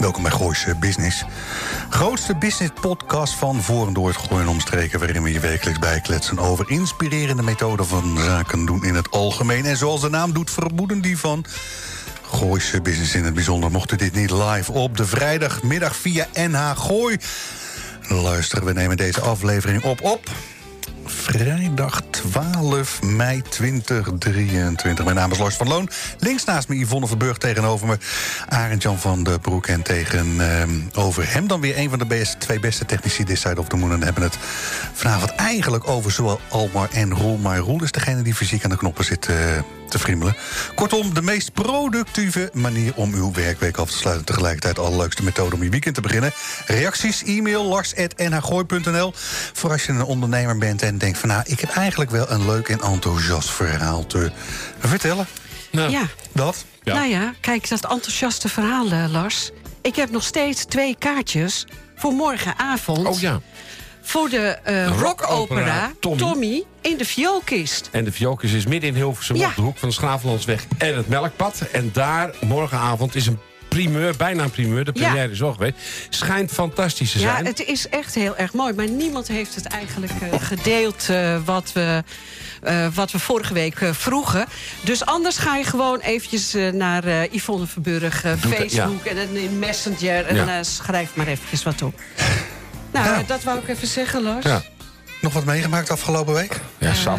Welkom bij Gooise Business. Grootste business podcast van voor en door het gooien omstreken... waarin we je wekelijks bijkletsen over inspirerende methoden van zaken doen in het algemeen. En zoals de naam doet, vermoeden die van Gooise Business in het bijzonder. Mocht u dit niet live op de vrijdagmiddag via NH Gooi luisteren... we nemen deze aflevering op op vrijdag 12 mei 2023. Mijn naam is Lars van Loon. Links naast me Yvonne Verburg tegenover me. Arend-Jan van de Broek. En tegenover uh, hem dan weer een van de twee beste technici this side of the moon. En hebben het vanavond eigenlijk over zowel Almar en Roel. Maar Roel is degene die fysiek aan de knoppen zit... Uh, te friemelen. Kortom, de meest productieve manier om uw werkweek af te sluiten. Tegelijkertijd de allerleukste methode om je weekend te beginnen. Reacties, e-mail, lars.nhgooi.nl. Voor als je een ondernemer bent en denkt van... nou, ik heb eigenlijk wel een leuk en enthousiast verhaal te vertellen. Nou, ja. Dat? Ja. Nou ja, kijk, dat enthousiaste verhaal, uh, Lars. Ik heb nog steeds twee kaartjes voor morgenavond. Oh ja voor de uh, rockopera Tommy. Tommy. De vioolkist. En de vioolkist is midden in Hilversum ja. op de hoek van de Schravenlandsweg en het Melkpad. En daar morgenavond is een primeur, bijna een primeur, de première ja. is al geweest. Schijnt fantastisch te zijn. Ja, het is echt heel erg mooi. Maar niemand heeft het eigenlijk uh, gedeeld uh, wat we... Uh, wat we vorige week vroegen. Dus anders ga je gewoon eventjes naar Yvonne Verburg, Facebook ja. en in Messenger... en ja. schrijf maar eventjes wat op. Nou, ja. dat wou ik even zeggen, Lars. Nog wat meegemaakt afgelopen week? Ja, sap.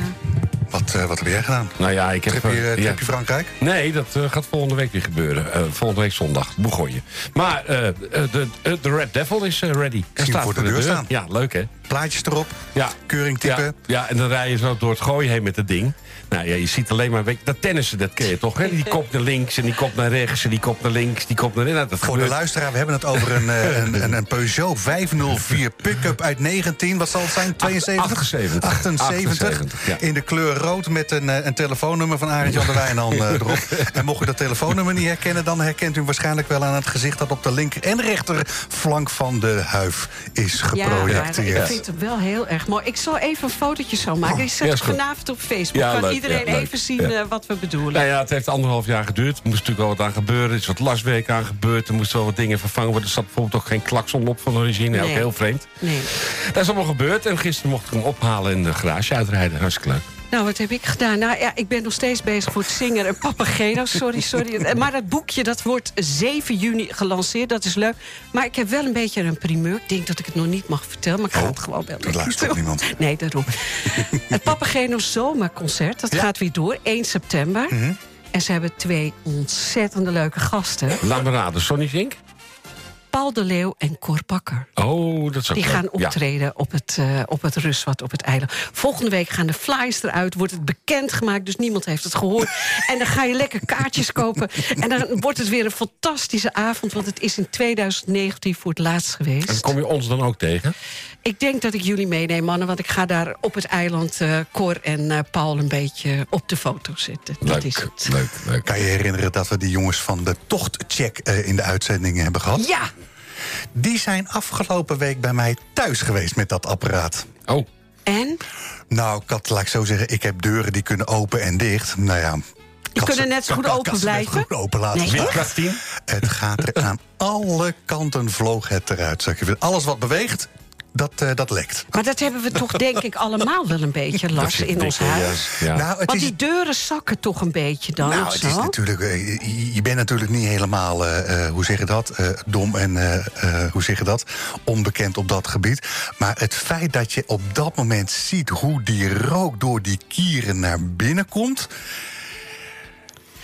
Wat, uh, wat heb jij gedaan? Nou ja, ik heb... Trip je, uh, ja. je Frankrijk? Nee, dat uh, gaat volgende week weer gebeuren. volgende week zondag, Bourgogne. Maar de, de Red Devil is ready. Daar staat voor de, de deur staan. Ja, leuk hè? Plaatjes erop, ja. keuring typen. Ja, ja, en dan rij je zo door het gooien heen met het ding. Nou ja, je ziet alleen maar, weet je, dat tennissen, dat ken je toch? Hè? Die kop naar links en die kop naar rechts en die kop naar links, die kop naar rechts. Nou, dat Voor gebeurt. de luisteraar, we hebben het over een, een, een, een Peugeot 504 pick-up uit 19, wat zal het zijn? 72? 78. 78. 78 ja. In de kleur rood met een, een telefoonnummer van Arend Jan de Wijnand uh, erop. En mocht u dat telefoonnummer niet herkennen, dan herkent u hem waarschijnlijk wel aan het gezicht dat op de linker en rechter flank van de huif is geprojecteerd. Ja, ik vind het wel heel erg mooi. Ik zal even een fotootje zo maken. Die zet ja, ik vanavond op Facebook. Ja, kan leuk, iedereen ja, even zien uh, wat we bedoelen. Nou ja, het heeft anderhalf jaar geduurd. Er moest natuurlijk wel wat aan gebeuren. Er is wat lastwerk aan gebeurd. Er moesten wel wat dingen vervangen worden. Er zat bijvoorbeeld ook geen klakson op van origine. Nee. Ook heel vreemd. Nee. Dat is allemaal gebeurd. En gisteren mocht ik hem ophalen en de garage uitrijden. Hartstikke leuk. Nou, wat heb ik gedaan? Nou ja, ik ben nog steeds bezig voor het zingen en Papageno. Sorry, sorry. Maar dat boekje dat wordt 7 juni gelanceerd. Dat is leuk. Maar ik heb wel een beetje een primeur. Ik denk dat ik het nog niet mag vertellen, maar ik ga Oh, het gewoon wel dat luistert niemand. Nee, daarom. het Papageno Zomerconcert, dat Ja. gaat weer door. 1 september. Mhm. En ze hebben twee ontzettende leuke gasten. Laat me raden. Sonny Zink? Paul de Leeuw en Cor Bakker. Oh, dat is ook Die leuk. gaan Ja. optreden op het, uh, op het Rustwad, op het eiland. Volgende week gaan de flyers eruit, wordt het bekendgemaakt... dus niemand heeft het gehoord. en dan ga je lekker kaartjes kopen. En dan wordt het weer een fantastische avond... want het is in 2019 voor het laatst geweest. En kom je ons dan ook tegen? Ik denk dat ik jullie meeneem, mannen... want ik ga daar op het eiland uh, Cor en uh, Paul een beetje op de foto zetten. Dat Leuk, is het. leuk, leuk. Kan je herinneren dat we die jongens van de tochtcheck uh, in de uitzendingen hebben gehad? Ja, Die zijn afgelopen week bij mij thuis geweest met dat apparaat. Oh, en? Nou, ik had, laat ik zo zeggen, ik heb deuren die kunnen open en dicht. Nou ja... Die kunnen net zo goed open blijven? Goed open laten Nee, staan. Het gaat er aan alle kanten vloog het eruit. Zeg je. Alles wat beweegt, dat, uh, dat lekt. Maar dat hebben we toch denk ik allemaal wel een beetje last in ons huis. Ja. Nou, het Want is, die deuren zakken toch een beetje dan, nou, het zo? is natuurlijk, eh, je- je bent natuurlijk niet helemaal, eh, eh, hoe zeg je dat, eh, dom en, eh, eh, hoe zeg je dat, onbekend op dat gebied. Maar het feit dat je op dat moment ziet hoe die rook door die kieren naar binnen komt...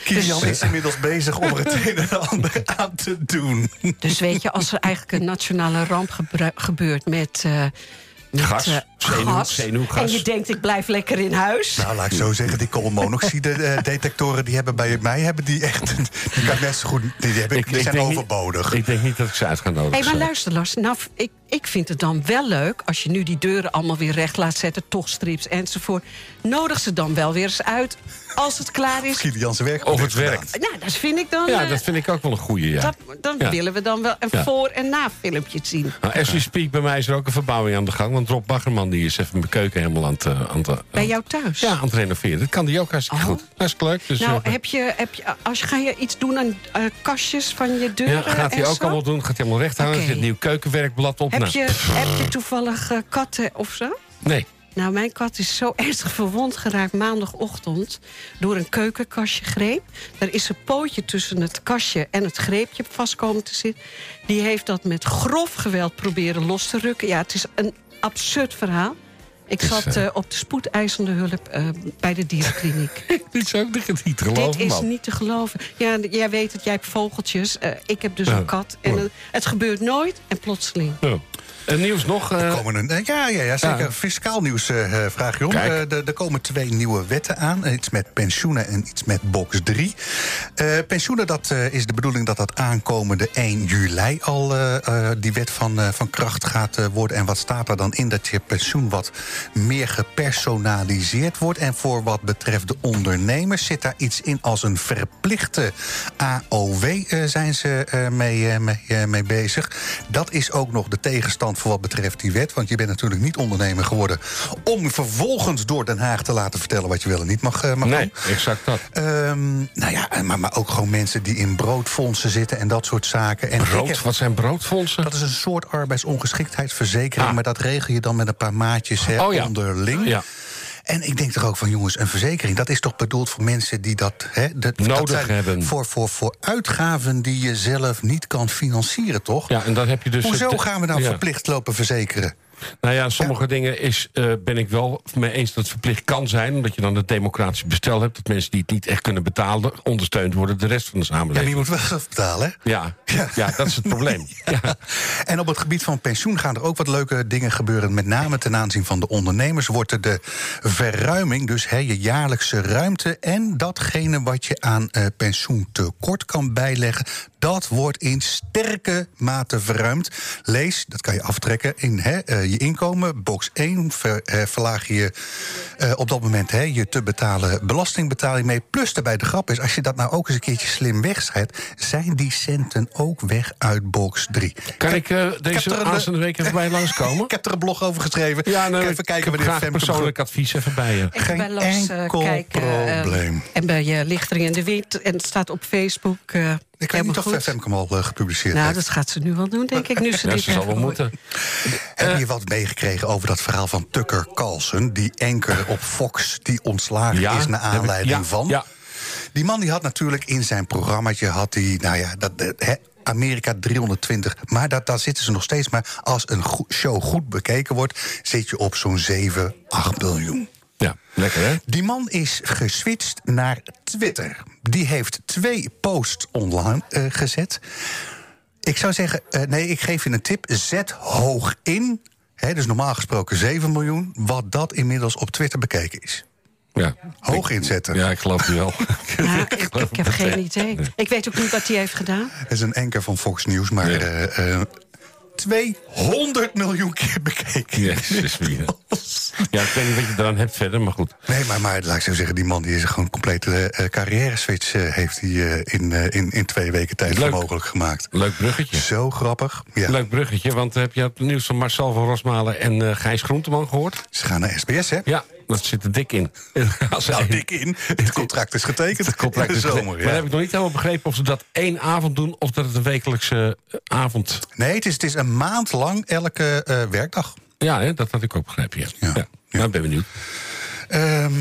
Kilian Dus- is inmiddels bezig om er het een en ander aan te doen. Dus weet je, als er eigenlijk een nationale ramp gebeurt met, eh, met Gas, eh, zenuw- gas. zenuwgas. En je denkt, ik blijf lekker in huis. Nou, laat ik zo zeggen, die koolmonoxide-detectoren die hebben bij mij hebben die echt. Die kan ik net zo goed. Die, hebben, die zijn niet- overbodig. ik denk niet dat ik ze uit ga nodigen. Hé, maar zo. luister Lars, nou, ik, ik vind het dan wel leuk... als je nu die deuren allemaal weer recht laat zetten... toch strips enzovoort. Nodig ze dan wel weer eens uit als het klaar is. Werk Of het werkt. Nou, dat vind ik dan... Ja, eh, dat vind ik ook wel een goeie, ja. dat, dan Ja. willen we dan wel een Ja. voor- en na-filmpje zien. Nou, as we speak, bij mij is er ook een verbouwing aan de gang. Want Rob Baggerman die is even mijn keuken helemaal aan het... eh, aan het Bij jou thuis? Ja, aan het renoveren. Dat kan die ook hartstikke Oh. goed. Hartstikke leuk. Dus, Nou, eh, heb je, heb je, als ga je iets doen aan eh, kastjes van je deuren ja, gaat hij ook zo? allemaal doen. Gaat hij allemaal recht hangen. Er Oké. zit een nieuw keukenwerkblad op. Heb Nou, je, heb je toevallig eh, katten of zo? Nee. Nou, mijn kat is zo ernstig verwond geraakt maandagochtend... door een keukenkastje-greep. Daar is een pootje tussen het kastje en het greepje vast komen te zitten. Die heeft dat met grof geweld proberen los te rukken. Ja, het is een absurd verhaal. Ik is, zat eh, eh, op de spoedeisende hulp eh, bij de dierenkliniek. Dit is ook niet, te geloven, Dit is man. niet te geloven. Ja, jij weet het, jij hebt vogeltjes. ik heb dus een kat. En het gebeurt nooit en plotseling. Ja. En nieuws nog? eh, Er komen een, eh, ja, ja, ja, zeker. Ja. Fiscaal nieuws eh, eh, vraag je om. Eh, er- komen twee nieuwe wetten aan. Iets met pensioenen en iets met box 3. Eh, pensioenen, dat eh, is de bedoeling dat dat aankomende 1 juli al eh, eh, die wet van, eh, van kracht gaat eh, worden. En wat staat er dan in? Dat je pensioen wat meer gepersonaliseerd wordt. En voor wat betreft de ondernemers zit daar iets in als een verplichte AOW eh, zijn ze eh, mee, eh, mee, eh, mee bezig. Dat is ook nog de tegenstand voor wat betreft die wet. Want je bent natuurlijk niet ondernemer geworden... om vervolgens door Den Haag te laten vertellen wat je wel en niet mag, eh, mag nee, doen. exact dat. Ehm, nou ja, maar, maar ook gewoon mensen die in broodfondsen zitten en dat soort zaken. En Brood? heb- Wat zijn broodfondsen? dat is een soort arbeidsongeschiktheidsverzekering, Ah. maar dat regel je dan met een paar maatjes hè, Oh ja. onderling. Ja. En ik denk toch ook van jongens, een verzekering, dat is toch bedoeld voor mensen die dat, hè, dat dat Nodig zijn hebben. Voor, voor, voor uitgaven die je zelf niet kan financieren, toch? Ja, en dan heb je dus... Hoezo gaan we nou ja. verplicht lopen verzekeren? Nou ja, sommige dingen is, eh, ben ik wel mee eens dat het verplicht kan zijn. Omdat je dan het democratisch bestel hebt. Dat mensen die het niet echt kunnen betalen, ondersteund worden de rest van de Ja, samenleving. je moet wel zelf betalen, hè? Ja, Ja. ja. dat is het probleem. Ja. En op het gebied van pensioen gaan er ook wat leuke dingen gebeuren. Met name ten aanzien van de ondernemers wordt er de verruiming, dus hè, je jaarlijkse ruimte en datgene wat je aan eh, pensioentekort kan bijleggen, dat wordt in sterke mate verruimd. Lees, dat kan je aftrekken in hè, eh, je inkomen. Box 1 ver, eh, verlaag je eh, op dat moment hè, je te betalen belastingbetaling mee. Plus daarbij de grap is, als je dat nou ook eens een keertje slim wegschrijft, zijn die centen ook weg uit box 3. Kan ik deze aanstaande week even bij je langskomen? Ik heb er een blog over geschreven. Ja, nou, even kijken ik heb persoonlijk advies even bij je. Ik Geen enkel kijken. eh, probleem. en bij je Lichtering in de Wind. En het staat op Facebook. eh, Ik helemaal niet of. Femke hem al eh, gepubliceerd Nou, heeft. dat gaat ze nu wel doen, denk ik. Nu ze Ja, dit ze zal wel moeten. Heb je wat meegekregen over dat verhaal van Tucker Carlson... die anker op Fox, die ontslagen Ja, is naar heb ik- aanleiding ja, van? ja. Die man die had natuurlijk in zijn programmaatje... had hij, nou ja, dat, hè, Amerika 320. Maar dat, daar zitten ze nog steeds. Maar als een show goed bekeken wordt... zit je op zo'n 7, 8 miljoen. Ja, lekker hè? Die man is geswitcht naar Twitter. Die heeft twee posts online eh, gezet. Ik zou zeggen, eh, nee, ik geef je een tip. Zet hoog in. Hè, dus normaal gesproken 7 miljoen. Wat dat inmiddels op Twitter bekeken is. Ja. Hoog inzetten. Ja, ik geloof je wel. Ja, ik, ik heb geen idee. Ik weet ook niet wat hij heeft gedaan. Dat is een enker van Fox News, maar Ja. eh, eh, 200 miljoen keer bekeken. Jezus, wie, hè? Ja, ik weet niet wat je eraan hebt verder, maar goed. Nee, maar, maar laat ik zo zeggen, die man die is gewoon een complete eh carrière switch eh, heeft hij eh, in, eh, in, in twee weken tijd Leuk. mogelijk gemaakt. Leuk bruggetje. Zo grappig. Ja. Leuk bruggetje, want heb je het nieuws van Marcel van Rosmalen en eh, Gijs Groenteman gehoord? Ze gaan naar SBS, hè? Ja, dat zit er dik in. Als Nou, dik in. Het contract is getekend. Het contract in is zomer. Maar Ja. heb ik nog niet helemaal begrepen of ze dat één avond doen... of dat het een wekelijkse eh, avond... Nee, het is, het is een maand lang elke eh, werkdag. Ja, hè, dat had ik ook begrepen, ja. Ja. ja. Nou, ik ben benieuwd. Ehm,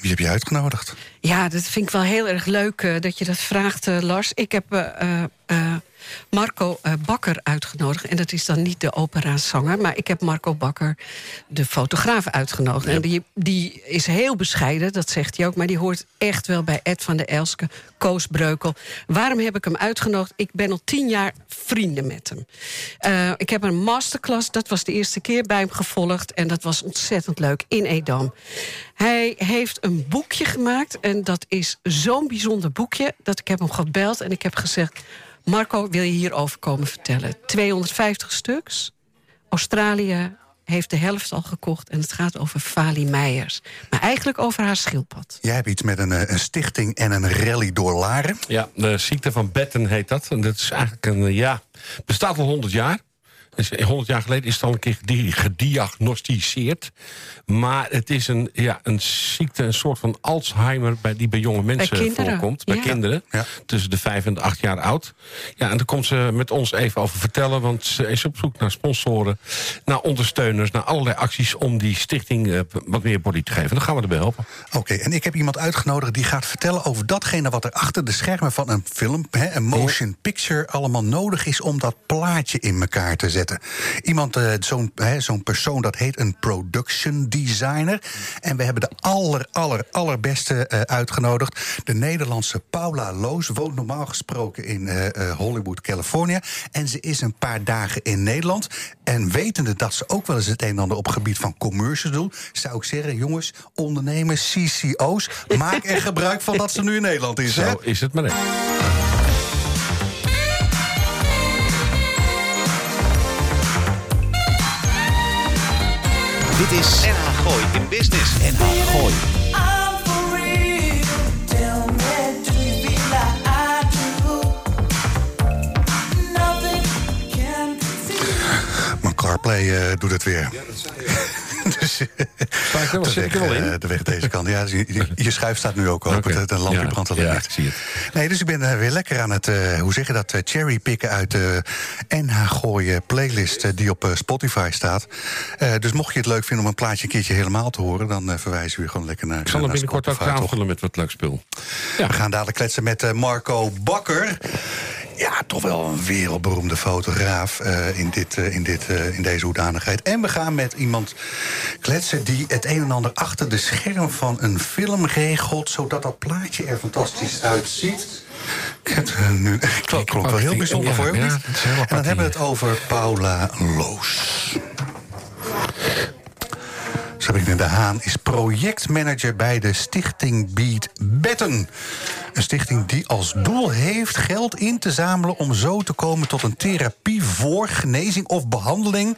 wie heb je uitgenodigd? Ja, dat vind ik wel heel erg leuk eh, dat je dat vraagt, Lars. Ik heb eh, eh, eh, Marco uh, Bakker uitgenodigd. En dat is dan niet de operazanger, maar ik heb Marco Bakker, de fotograaf, uitgenodigd. En die, die is heel bescheiden, dat zegt hij ook, maar die hoort echt wel bij Ed van der Elske, Koos Breukel. Waarom heb ik hem uitgenodigd? Ik ben al tien jaar vrienden met hem. Uh, ik heb een masterclass, dat was de eerste keer bij hem gevolgd. En dat was ontzettend leuk in Edam. Hij heeft een boekje gemaakt. En dat is zo'n bijzonder boekje dat ik heb hem gebeld en ik heb gezegd... Marco, wil je hierover komen vertellen? 250 stuks. Australië heeft de helft al gekocht. En het gaat over Fali Meijers. Maar eigenlijk over haar schildpad. Jij hebt iets met een, eh, een stichting en een rally door Laren. Ja, de ziekte van Betten heet dat. En dat is eigenlijk een, ja, bestaat al 100 jaar. 100 jaar geleden is het al een keer gediagnosticeerd. Maar het is een, ja, een ziekte, een soort van Alzheimer... Bij, die bij jonge mensen bij voorkomt. Bij kinderen. Tussen de 5 en de 8 jaar oud. Ja, en daar komt ze met ons even over vertellen. Want ze is op zoek naar sponsoren, naar ondersteuners... naar allerlei acties om die stichting uh, wat meer body te geven. Dan gaan we erbij helpen. Oké, en ik heb iemand uitgenodigd die gaat vertellen over datgene... wat er achter de schermen van een film, hè, een motion picture... allemaal nodig is om dat plaatje in elkaar te zetten. Iemand, uh, zo'n persoon, dat heet een production designer. En we hebben de aller, aller, allerbeste uh, uitgenodigd. De Nederlandse Paula Loos woont normaal gesproken in uh, Hollywood, Californië. En ze is een paar dagen in Nederland. En wetende dat ze ook wel eens het een en ander op gebied van commercials doen... zou ik zeggen, jongens, ondernemers, CCO's... maak er gebruik van dat ze nu in Nederland is. Zo is het maar net. Dit is NH Gooi in Business. NH Gooi. Mijn CarPlay uh, doet het weer. Ja, dat zei je. dus, ik wel, de, weg, wel in? Eh, de weg deze kant. Ja, je, je schuif staat nu ook open. Okay. Het, lampje ja, brandt al ja, zie het. Nee, dus ik ben uh, weer lekker aan het, uh, hoe zeg je dat, cherrypicken uit de NH Gooien playlist die op Spotify staat. dus mocht je het leuk vinden om een plaatje een keertje helemaal te horen, dan verwijzen we gewoon lekker naar. Ik zal hem binnenkort ook aanvullen met wat leuk spul. Ja. We gaan dadelijk kletsen met Marco Bakker ja, toch wel een wereldberoemde fotograaf uh, in, dit, uh, in, dit, uh, in deze hoedanigheid. En we gaan met iemand kletsen die het een en ander achter de scherm van een film regelt, zodat dat plaatje er fantastisch uitziet. Ik heb nu, klonk wel heel bijzonder ja, voor je. Ja, en dan hebben we het over Paula Loos. Sabrina de Haan is projectmanager bij de stichting Beat Betten. Een stichting die als doel heeft geld in te zamelen om zo te komen tot een therapie voor genezing of behandeling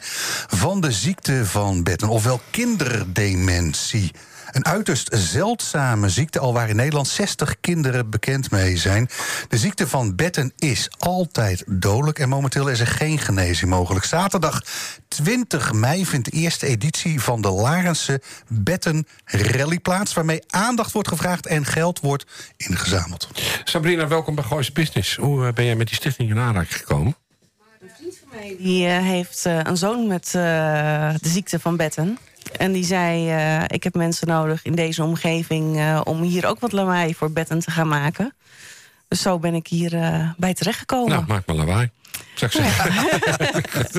van de ziekte van Betten, ofwel kinderdementie. Een uiterst zeldzame ziekte, al waar in Nederland 60 kinderen bekend mee zijn. De ziekte van Betten is altijd dodelijk en momenteel is er geen genezing mogelijk. Zaterdag 20 mei vindt de eerste editie van de Larense Betten Rally plaats, waarmee aandacht wordt gevraagd en geld wordt ingezameld. Sabrina, welkom bij Gooise Business. Hoe eh, ben jij met die stichting in aanraking gekomen? Een vriend van mij die, uh, heeft uh, een zoon met de ziekte van Betten. En die zei, uh, ik heb mensen nodig in deze omgeving... Uh, om hier ook wat lawaai voor betten te gaan maken. Dus zo ben ik hier uh, bij terechtgekomen. Nou, maak maar lawaai. Zou ik zeggen.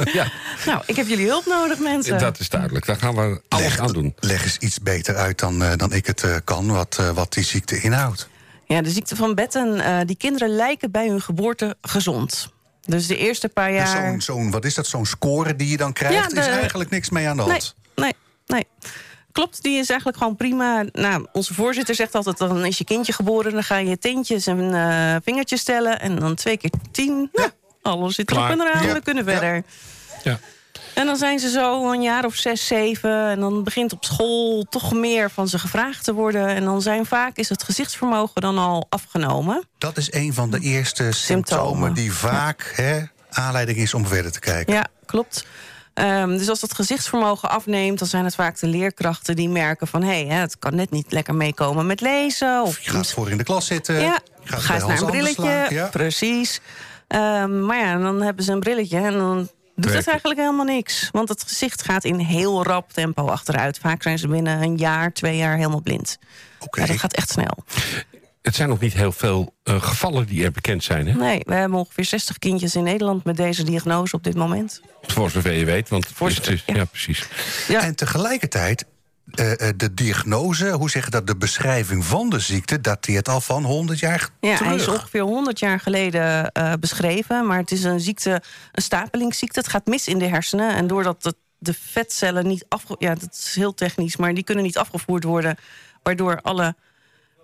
Ja. ja. Nou, ik heb jullie hulp nodig, mensen. Dat is duidelijk. Daar gaan we alles leg, aan doen. Leg eens iets beter uit dan, dan ik het kan, wat, wat die ziekte inhoudt. Ja, de ziekte van Betten, die kinderen lijken bij hun geboorte gezond. Dus de eerste paar jaar... Zo'n, zo'n wat is dat, zo'n score die je dan krijgt... Ja, de... is eigenlijk niks mee aan de hand. Nee, nee. Klopt, die is eigenlijk gewoon prima. Nou, onze voorzitter zegt altijd, dan is je kindje geboren... dan ga je teentjes en uh, vingertjes stellen en dan twee keer tien. Ja. Nou, alles zit erop en eraan, ja. we kunnen verder. Ja. En dan zijn ze zo een jaar of zes, zeven... en dan begint op school toch meer van ze gevraagd te worden... en dan zijn vaak is het gezichtsvermogen dan al afgenomen. Dat is een van de eerste symptomen, symptomen die vaak hè, aanleiding is om verder te kijken. Ja, klopt. Um, dus als dat gezichtsvermogen afneemt... dan zijn het vaak de leerkrachten die merken van... hé, hey, het kan net niet lekker meekomen met lezen. Of je gaat voor in de klas zitten. Ja, gaat ga eens naar een brilletje. Ja. Precies. Um, maar ja, dan hebben ze een brilletje en dan doet het eigenlijk helemaal niks. Want het gezicht gaat in heel rap tempo achteruit. Vaak zijn ze binnen een jaar, twee jaar helemaal blind. Okay. Ja, dat gaat echt snel. Het zijn nog niet heel veel eh, gevallen die er bekend zijn. Hè? Nee, we hebben ongeveer 60 kindjes in Nederland met deze diagnose op dit moment. Voor zover je weet. Want Voor zover, is, ja. ja. precies. Ja. En tegelijkertijd, eh, eh, de diagnose, hoe zeg je dat, de beschrijving van de ziekte dateert al van 100 jaar Ja, terug. hij is ongeveer 100 jaar geleden eh, beschreven. Maar het is een ziekte, een stapelingsziekte. Het gaat mis in de hersenen. En doordat het, de vetcellen niet afge... Ja, dat is heel technisch, maar die kunnen niet afgevoerd worden. Waardoor alle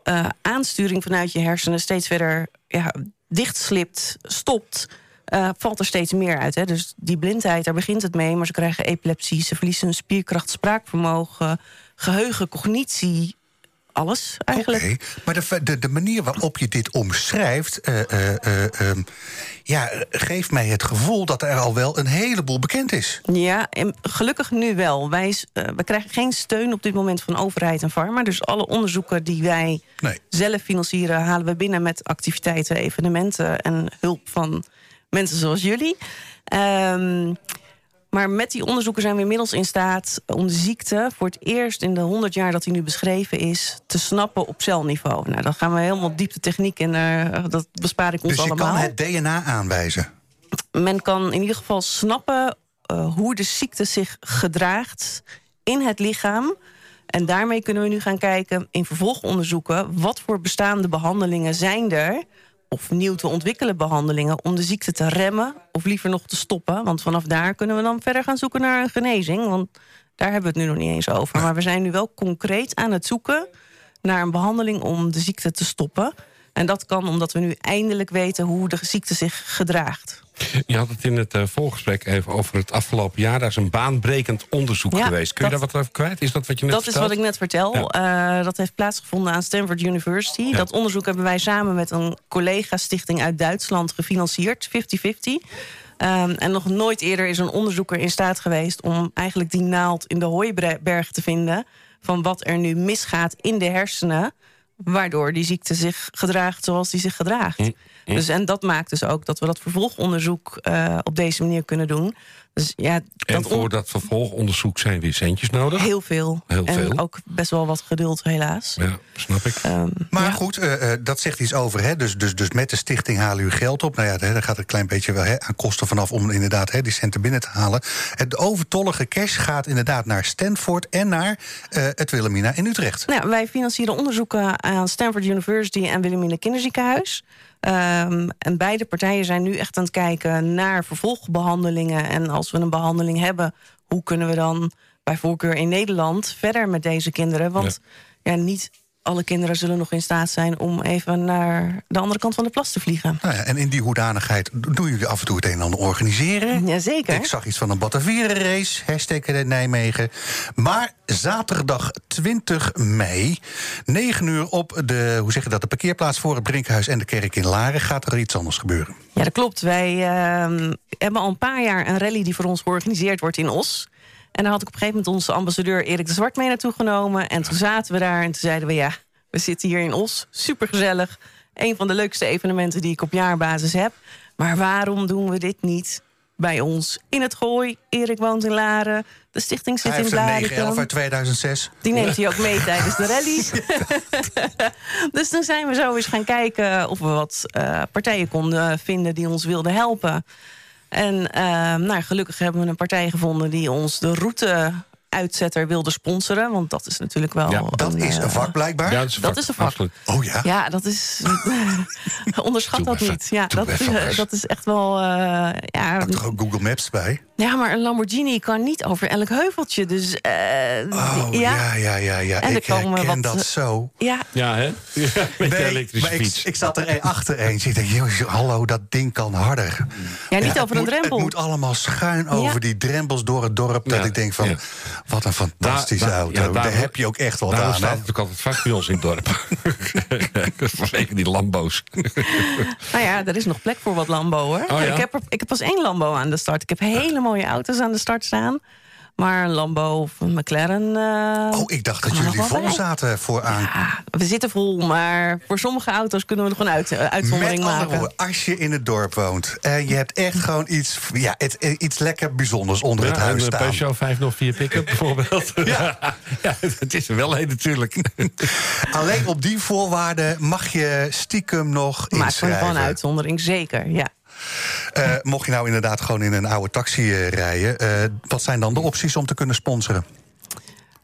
eh, aansturing vanuit je hersenen steeds verder ja, dichtslipt, stopt. eh, valt er steeds meer uit. Hè? Dus die blindheid, daar begint het mee. Maar ze krijgen epilepsie, ze verliezen hun spierkracht, spraakvermogen, geheugen, cognitie. Alles eigenlijk. Oké, maar de, de, de manier waarop je dit omschrijft... eh, eh, eh, ehm, ja, geeft mij het gevoel dat er al wel een heleboel bekend is. Ja, en gelukkig nu wel. Wij, we krijgen geen steun op dit moment van overheid en pharma. Dus alle onderzoeken die wij Nee. zelf financieren... halen we binnen met activiteiten, evenementen... en hulp van mensen zoals jullie. Ehm, maar met die onderzoeken zijn we inmiddels in staat om de ziekte... voor het eerst in de 100 jaar dat hij nu beschreven is... te snappen op celniveau. Nou, dan gaan we helemaal diep de techniek in. eh, dat bespaar ik ons Dus je allemaal kan het DNA aanwijzen. men kan in ieder geval snappen eh, hoe de ziekte zich gedraagt in het lichaam. En daarmee kunnen we nu gaan kijken in vervolgonderzoeken... wat voor bestaande behandelingen zijn er... of nieuw te ontwikkelen behandelingen... om de ziekte te remmen of liever nog te stoppen. Want vanaf daar kunnen we dan verder gaan zoeken naar een genezing. Want daar hebben we het nu nog niet eens over. Maar we zijn nu wel concreet aan het zoeken... naar een behandeling om de ziekte te stoppen. En dat kan omdat we nu eindelijk weten hoe de ziekte zich gedraagt. Je had het in het eh, voorgesprek even over het afgelopen jaar. Daar is een baanbrekend onderzoek Ja, geweest. Kun je daar wat over kwijt? Is dat wat je net Dat is wat ik net vertel. Eh, dat heeft plaatsgevonden aan Stanford University. Dat onderzoek hebben wij samen met een collega-stichting uit Duitsland gefinancierd, 50-50. Ehm, en nog nooit eerder is een onderzoeker in staat geweest om eigenlijk die naald in de hooiberg te vinden. van wat er nu misgaat in de hersenen. waardoor die ziekte zich gedraagt zoals die zich gedraagt. Dus, en dat maakt dus ook dat we dat vervolgonderzoek eh, op deze manier kunnen doen. Dus ja, En dat voor dat vervolgonderzoek zijn weer centjes nodig. Heel veel. Heel en veel. ook best wel wat geduld, helaas. Ja, snap ik. Ehm, Maar ja. goed, eh, eh, dat zegt iets over. Hè? Dus, dus, dus met de stichting halen u geld op. Nou ja, daar daar gaat een klein beetje wel hè, aan kosten vanaf om inderdaad hè, die centen binnen te halen. Het overtollige cash gaat inderdaad naar Stanford en naar eh, het Wilhelmina in Utrecht. Nou, wij financieren onderzoeken aan Stanford University en Wilhelmina Kinderziekenhuis. Ehm, en beide partijen zijn nu echt aan het kijken naar vervolgbehandelingen. En als we een behandeling hebben, hoe kunnen we dan bij voorkeur in Nederland verder met deze kinderen? Want ja. niet alle kinderen zullen nog in staat zijn om even naar de andere kant van de plas te vliegen. Nou ja, en in die hoedanigheid doen jullie af en toe het een en ander organiseren. Jazeker. Ik zag iets van een Batavieren race, hashtag eh, Nijmegen. Maar zaterdag 20 mei, 9 uur op de, hoe zeg je dat, de parkeerplaats voor het Brinkhuis en de kerk in Laren gaat er iets anders gebeuren. Ja, dat klopt. Wij ehm, hebben al een paar jaar een rally die voor ons georganiseerd wordt in Os. En daar had ik op een gegeven moment onze ambassadeur Erik de Zwart mee naartoe genomen. En toen zaten we daar en toen zeiden we... ja, we zitten hier in Os, supergezellig. Een van de leukste evenementen die ik op jaarbasis heb. Maar waarom doen we dit niet bij ons in het Gooi? Erik woont in Laren, de stichting zit Hij in. 911 uit 2006. Die neemt hij ook mee tijdens de rallies. dus toen zijn we zo eens gaan kijken of we wat eh, partijen konden vinden die ons wilden helpen. En eh, nou, gelukkig hebben we een partij gevonden die ons de route uitzetter wilde sponsoren. Want dat is natuurlijk wel. Ja, Dat is eh, een vak blijkbaar. Ja, dat is, dat is een vak. Oh ja. Ja, dat is. onderschat Doe dat even. niet. Ja, dat, eh, dat is echt wel. eh, ja, Pak toch ook Google Maps bij? ja, maar een Lamborghini kan niet over elk heuveltje. Dus. eh, Oh ja, ja, ja, ja. En er Ik komen wat, dat eh, zo. ja, Ja, hè? Ja, met elektrische maar ik, fiets. ik zat er een achter eens. Ik denk, joh, hallo, dat ding kan harder. ja, niet over een moet- drempel. Het moet allemaal schuin over Ja. die drempels door het dorp. Dat Ja, ik denk van, ja. Wat een fantastische Daar- daar- auto. ja, daar- daar heb je ook echt wat aan. staat Hè? het ook altijd vast bij ons in het dorp. Zeker die Lambo's. Nou ja, er is nog plek voor wat Lambo hoor. Oh ja? ik, heb er, ik heb pas één Lambo aan de start. Ik heb hele mooie auto's aan de start staan. Maar een Lambo of een McLaren... eh, Oh, ik dacht dat er jullie nog vol bij. zaten vooraan. Ja, we zitten vol, maar voor sommige auto's kunnen we er gewoon uit, eh, uitzondering Met andere maken. woorden, als je in het dorp woont en je hebt echt gewoon iets, ja, het, eh, iets lekker bijzonders onder het Ja, huis een staan. Peugeot 504 pick-up bijvoorbeeld. ja. ja, het is er wel een natuurlijk. Alleen op die voorwaarden mag je stiekem nog Maakt inschrijven. van een uitzondering, zeker, ja. Eh, mocht je nou inderdaad gewoon in een oude taxi eh, rijden, eh, wat zijn dan de opties om te kunnen sponsoren?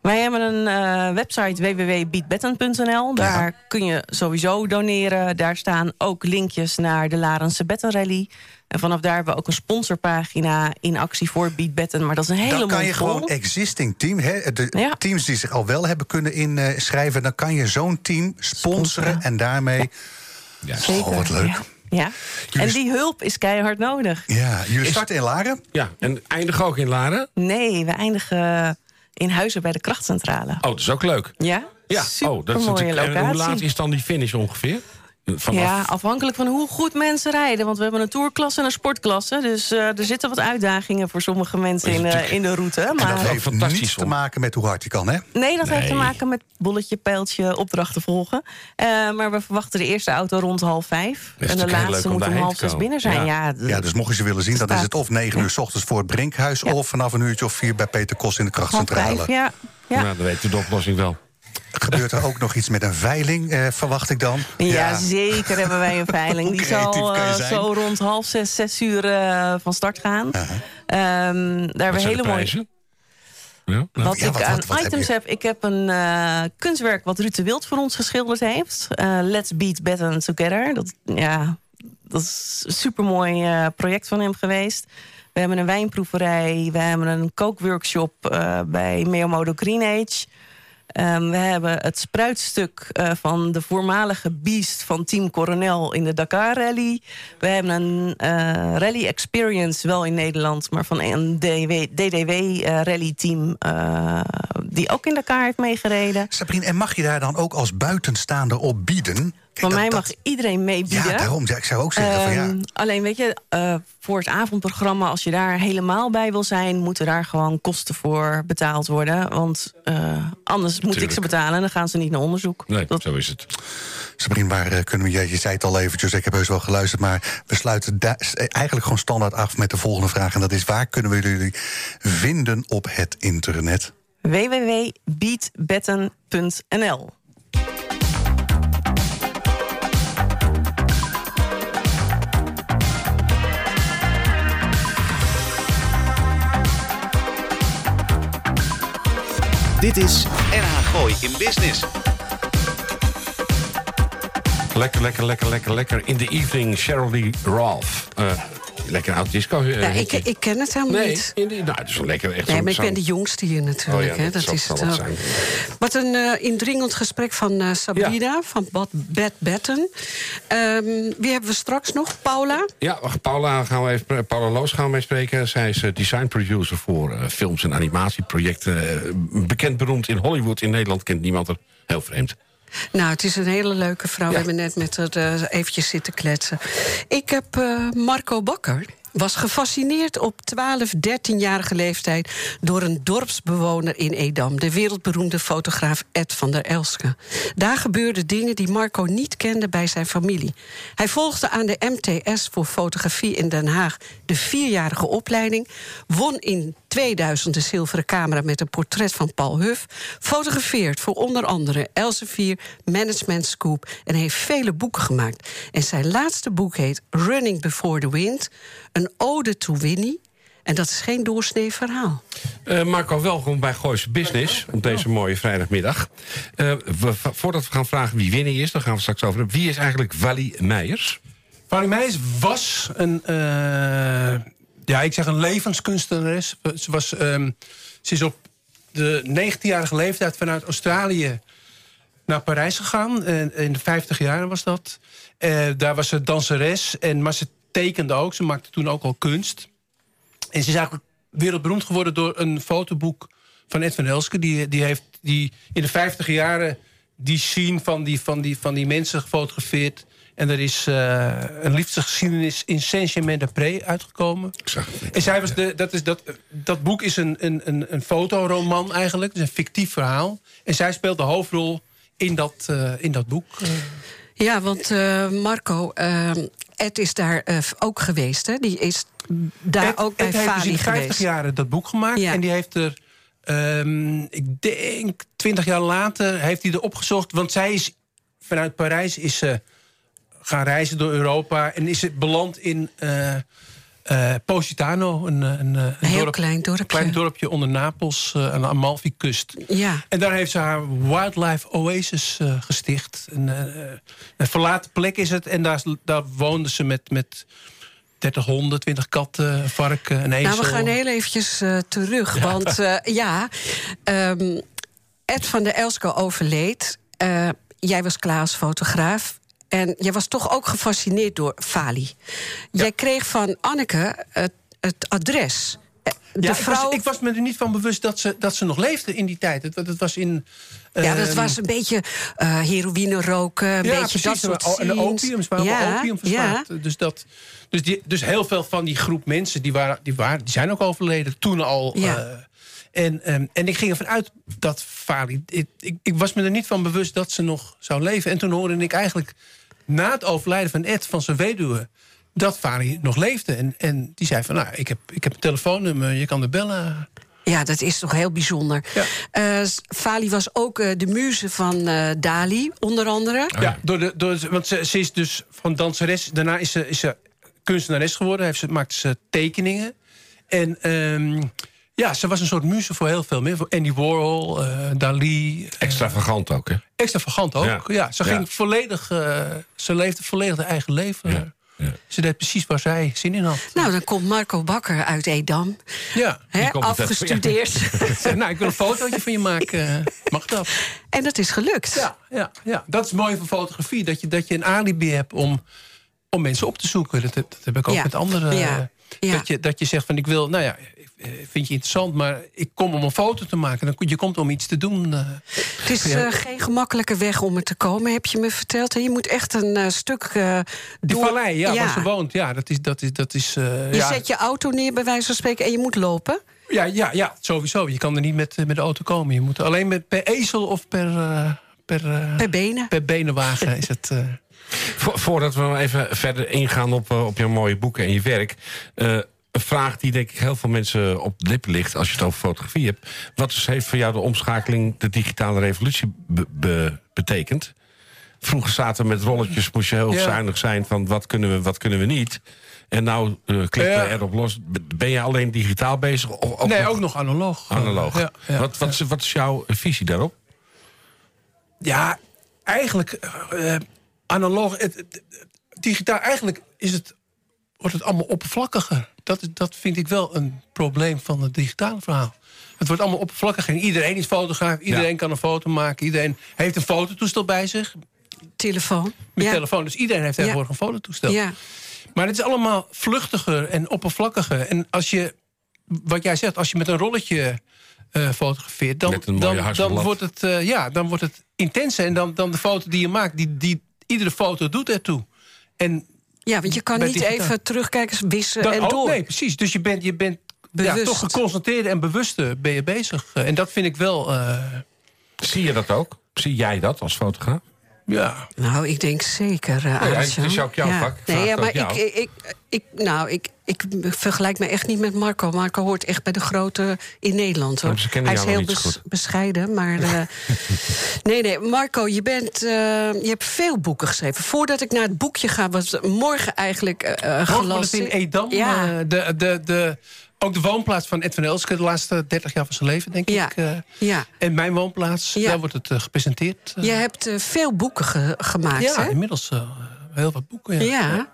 Wij hebben een website www.beatbetten.nl. Daar kun je sowieso doneren. Daar staan ook linkjes naar de Larense Betten Rally. En vanaf daar hebben we ook een sponsorpagina in actie voor Beatbetten. Maar dat is een hele dan kan je vol. gewoon existing team, hè, de Ja. teams die zich al wel hebben kunnen inschrijven, dan kan je zo'n team sponsoren Sponsoren. en daarmee. Zeker, Oh, wat leuk. Ja. En die hulp is keihard nodig. Ja, jullie starten in Laren. Ja, en eindig ook in Laren. Nee, we eindigen in Huizen bij de krachtcentrale. Oh, dat is ook leuk. Ja? Ja, oh, dat is mooie natuurlijk. En hoe laat is dan die finish ongeveer? Vanaf, Ja, afhankelijk van hoe goed mensen rijden. Want we hebben een tourklasse en een sportklasse. Dus eh, er zitten wat uitdagingen voor sommige mensen in, eh, in de route. En dat Maar heeft fantastisch niets te maken met hoe hard je kan, hè? nee, dat heeft te maken met bolletje, pijltje, opdrachten volgen. Eh, maar we verwachten de eerste auto rond half vijf. en de laatste moet om half zes binnen zijn. Ja. Ja, d- Ja, dus mocht je ze willen zien, dan is het of 9 uur s ochtends voor het Brinkhuis... Ja. of vanaf een uurtje of vier bij Peter Kos in de half krachtcentrale. vijf, ja. ja. Nou, dan weet u de oplossing wel. Gebeurt er ook nog iets met een veiling, eh, verwacht ik dan? Ja, zeker hebben wij een veiling. Die zal eh, zo rond half zes, zes uur eh, van start gaan. Ehm, daar hebben we zijn hele mooie? Ja, nou, Wat Ja, ik wat- aan wat- wat heb items heb, ik heb een eh, kunstwerk wat Ruud de Wild voor ons geschilderd heeft. Eh, Let's Beat Better Together. Dat, ja, dat is een supermooi eh, project van hem geweest. We hebben een wijnproeverij. We hebben een kookworkshop eh, bij Meomodo Green Age. Ehm, we hebben het spruitstuk eh, van de voormalige beast van Team Coronel in de Dakar Rally. We hebben een eh, rally experience, wel in Nederland, maar van een DDW eh, rally team eh, die ook in Dakar heeft meegereden. Sabrine, en mag je daar dan ook als buitenstaander op bieden? Kijk, Van mij dat- mag iedereen meebieden. Ja, daarom. Ik zou ook zeggen van ja... Ehm, alleen weet je, eh, voor het avondprogramma, als je daar helemaal bij wil zijn, moeten daar gewoon kosten voor betaald worden. Want eh, anders moet ik ze betalen en dan gaan ze niet naar onderzoek. Nee, Dat- zo is het. Sabrine, waar eh, kunnen we... Je, je zei het al eventjes, ik heb heus wel geluisterd... maar we sluiten eigenlijk gewoon standaard af met de volgende vraag... en dat is, waar kunnen we jullie vinden op het internet? www.beatbetten.nl Dit is NH Gooi in Business. Lekker, lekker, lekker, lekker, lekker. In the evening, Cheryl Lee Ralph. Eh, lekker oud disco. eh, Ja, ik, ik ken het helemaal Nee, niet. in die, nou, het is wel lekker. Echt Nee, maar ik ben de jongste hier natuurlijk. Oh ja, hè. dat Dat is het ook. zijn. Wat een eh, indringend gesprek van eh, Sabrina van Bad Bad Betten. Ehm, wie hebben we straks nog? Paula? Ja, Paula, gaan we even, Paula Loos gaan we mee spreken. Zij is design producer voor films en animatieprojecten. Bekend beroemd in Hollywood. In Nederland kent niemand er. Heel vreemd. Nou, het is een hele leuke vrouw. We hebben net met haar eh, eventjes zitten kletsen. Ik heb eh, Marco Bakker. Was gefascineerd op 12, 13-jarige leeftijd door een dorpsbewoner in Edam, de wereldberoemde fotograaf Ed van der Elske. Daar gebeurden dingen die Marco niet kende bij zijn familie. Hij volgde aan de MTS voor fotografie in Den Haag de vierjarige opleiding, won in 2000 de zilveren camera met een portret van Paul Huff, fotografeert voor onder andere Elsevier, Management Scoop en heeft vele boeken gemaakt. En zijn laatste boek heet Running Before the Wind, een ode to Winnie. En dat is geen doorsnee verhaal. Eh, Marco, welkom bij Gooise Business op deze mooie vrijdagmiddag. Eh, we, voordat we gaan vragen wie Winnie is, dan gaan we straks over hebben. Wie is eigenlijk Wally Meijers? Fanny Meijers was een, eh, ja, ik zeg een levenskunstenares. Ze, was, ehm, ze is op de 19-jarige leeftijd vanuit Australië naar Parijs gegaan. En in de 50 jaar was dat. Eh, daar was ze danseres, en, maar ze tekende ook. Ze maakte toen ook al kunst. En ze is eigenlijk wereldberoemd geworden door een fotoboek van Ed van Elske. Die, die heeft die in de 50 jaren die scene van die, van die, van die mensen gefotografeerd. En er is uh, een liefdesgeschiedenis in Saint-Germain-des-Prés uitgekomen. En zij was de, dat, is dat, dat boek is een, een, een, fotoroman eigenlijk. Het is een fictief verhaal. En zij speelt de hoofdrol in dat, uh, in dat boek. Ja, want uh, Marco, Ed is daar ook geweest. Hè? Die is daar Ed, ook bij Ed heeft Fali dus in 50 geweest. jaar dat boek gemaakt. Ja. En die heeft er, um, ik denk 20 jaar later, heeft hij er opgezocht. Want zij is vanuit Parijs is ze gaan reizen door Europa. En is ze beland in uh, uh, Positano, een, een, een, heel dorp, klein dorpje. klein dorpje onder Napels aan de Amalfi-kust. Ja. En daar heeft ze haar Wildlife Oasis gesticht. Een, een, verlaten plek is het. En daar, daar woonde ze met... met 30 honden, 20 katten, varken, een ezel. Nou, we gaan heel eventjes terug. Ja. Want ja, um, Ed van der Elsko overleed. Uh, jij was Klaas, fotograaf. En jij was toch ook gefascineerd door Fali. Ja. Jij kreeg van Anneke het, het adres. De ja, vrouw... ik, was, ik, was, me er niet van bewust dat ze, dat ze nog leefde in die tijd. Het, het was in... Uh, ja, dat was een beetje uh, heroïne roken, een ja, beetje precies, dat soort En de opiums waren ja, opium. Ja. Dus, dat, dus, die, dus heel veel van die groep mensen, die, waren, die, waren, die zijn ook overleden. Toen al... Ja. Uh, en, um, en ik ging ervan uit dat Fali... Ik, ik, ik, was me er niet van bewust dat ze nog zou leven. En toen hoorde ik eigenlijk na het overlijden van Ed, van zijn weduwe... dat Fali nog leefde. En, en die zei van, nou, ik heb, ik heb een telefoonnummer, je kan er bellen... Ja, dat is toch heel bijzonder. Ja. Uh, Fali was ook uh, de muze van uh, Dali, onder andere. Ja, door de, door, want ze, ze, is dus van danseres... daarna is ze, is ze kunstenares geworden. Heeft ze, maakte ze tekeningen. En um, ja, ze was een soort muze voor heel veel meer. Voor Andy Warhol, Dali. Extravagant ook, hè? Extravagant ook, ja. ja ze, ging ja. volledig, ze leefde volledig haar eigen leven. Ja. Ja. Ze deed precies waar zij zin in had. Nou, dan komt Marco Bakker uit Edam. Ja. He, afgestudeerd. Ja. nou, ik wil een fotootje van je maken. Mag dat? En dat is gelukt. Ja, ja, ja. dat is mooi van fotografie. Dat je, dat je een alibi hebt om, om mensen op te zoeken. Dat heb, dat heb ik ook ja. met anderen. Ja. Ja. Dat, je, dat je zegt van ik wil, nou ja, vind je interessant, maar ik kom om een foto te maken. Dan, je komt om iets te doen. Uh, het is ja. uh, geen gemakkelijke weg om er te komen, heb je me verteld. Je moet echt een uh, stuk uh, Die door... vallei, ja, ja, waar ze woont. Ja, dat is... Dat is, dat is je ja. zet je auto neer, bij wijze van spreken, en je moet lopen? Ja, ja, ja sowieso. Je kan er niet met, met de auto komen. Je moet alleen met, per ezel of per... per, per benen? Per benenwagen is het... Vo voordat we even verder ingaan op, op jouw mooie boeken en je werk... een vraag die denk ik heel veel mensen op de lippen ligt... als je het over fotografie hebt. Wat dus heeft voor jou de omschakeling... de digitale revolutie be be betekend? Vroeger zaten we met rolletjes, moest je heel ja. zuinig zijn... van wat kunnen we, wat kunnen we niet... En nou uh, klikken ja. erop los. Ben je alleen digitaal bezig? Of nee, nog... ook nog analoog. Analoog. Ja, ja, wat, wat, wat, is jouw visie daarop? Ja, eigenlijk... Uh, analoog... Het, het, digitaal, eigenlijk is het, wordt het allemaal oppervlakkiger. Dat, dat vind ik wel een probleem van het digitale verhaal. Het wordt allemaal oppervlakkiger. Iedereen is fotograaf, iedereen ja. kan een foto maken. Iedereen heeft een fototoestel bij zich. Telefoon. Met ja. telefoon, dus iedereen heeft tegenwoordig een fototoestel. Ja. Maar het is allemaal vluchtiger en oppervlakkiger. En als je, wat jij zegt, als je met een rolletje uh, fotografeert... dan, dan, dan, wordt het, uh, ja, dan wordt het intenser. En dan, dan de foto die je maakt, die, die, iedere foto doet ertoe. En ja, want je kan niet digitaal. even terugkijken, wissen dan en ook, door. Nee, precies. Dus je bent, je bent ja, toch geconcentreerd en bewust ben je bezig. En dat vind ik wel... Uh... Zie je dat ook? Zie jij dat als fotograaf? Ja. Nou, ik denk zeker, uh, Het is ook jouw ja. vak. Nee, ja, maar ik, ik, ik, nou, ik, ik vergelijk me echt niet met Marco. Marco hoort echt bij de grote in Nederland. Hoor. Hij is heel bes bescheiden, maar... Uh, nee, nee, Marco, je, bent, uh, je hebt veel boeken geschreven. Voordat ik naar het boekje ga, was morgen eigenlijk uh, gelast. in Edam, ja. de, de, de, ook de woonplaats van Ed van Elske... de laatste 30 jaar van zijn leven, denk ja. ik. Uh, ja. En mijn woonplaats, ja. daar wordt het uh, gepresenteerd. Uh. Je hebt veel boeken ge gemaakt, ja, hè? inmiddels heel wat boeken, ja. ja.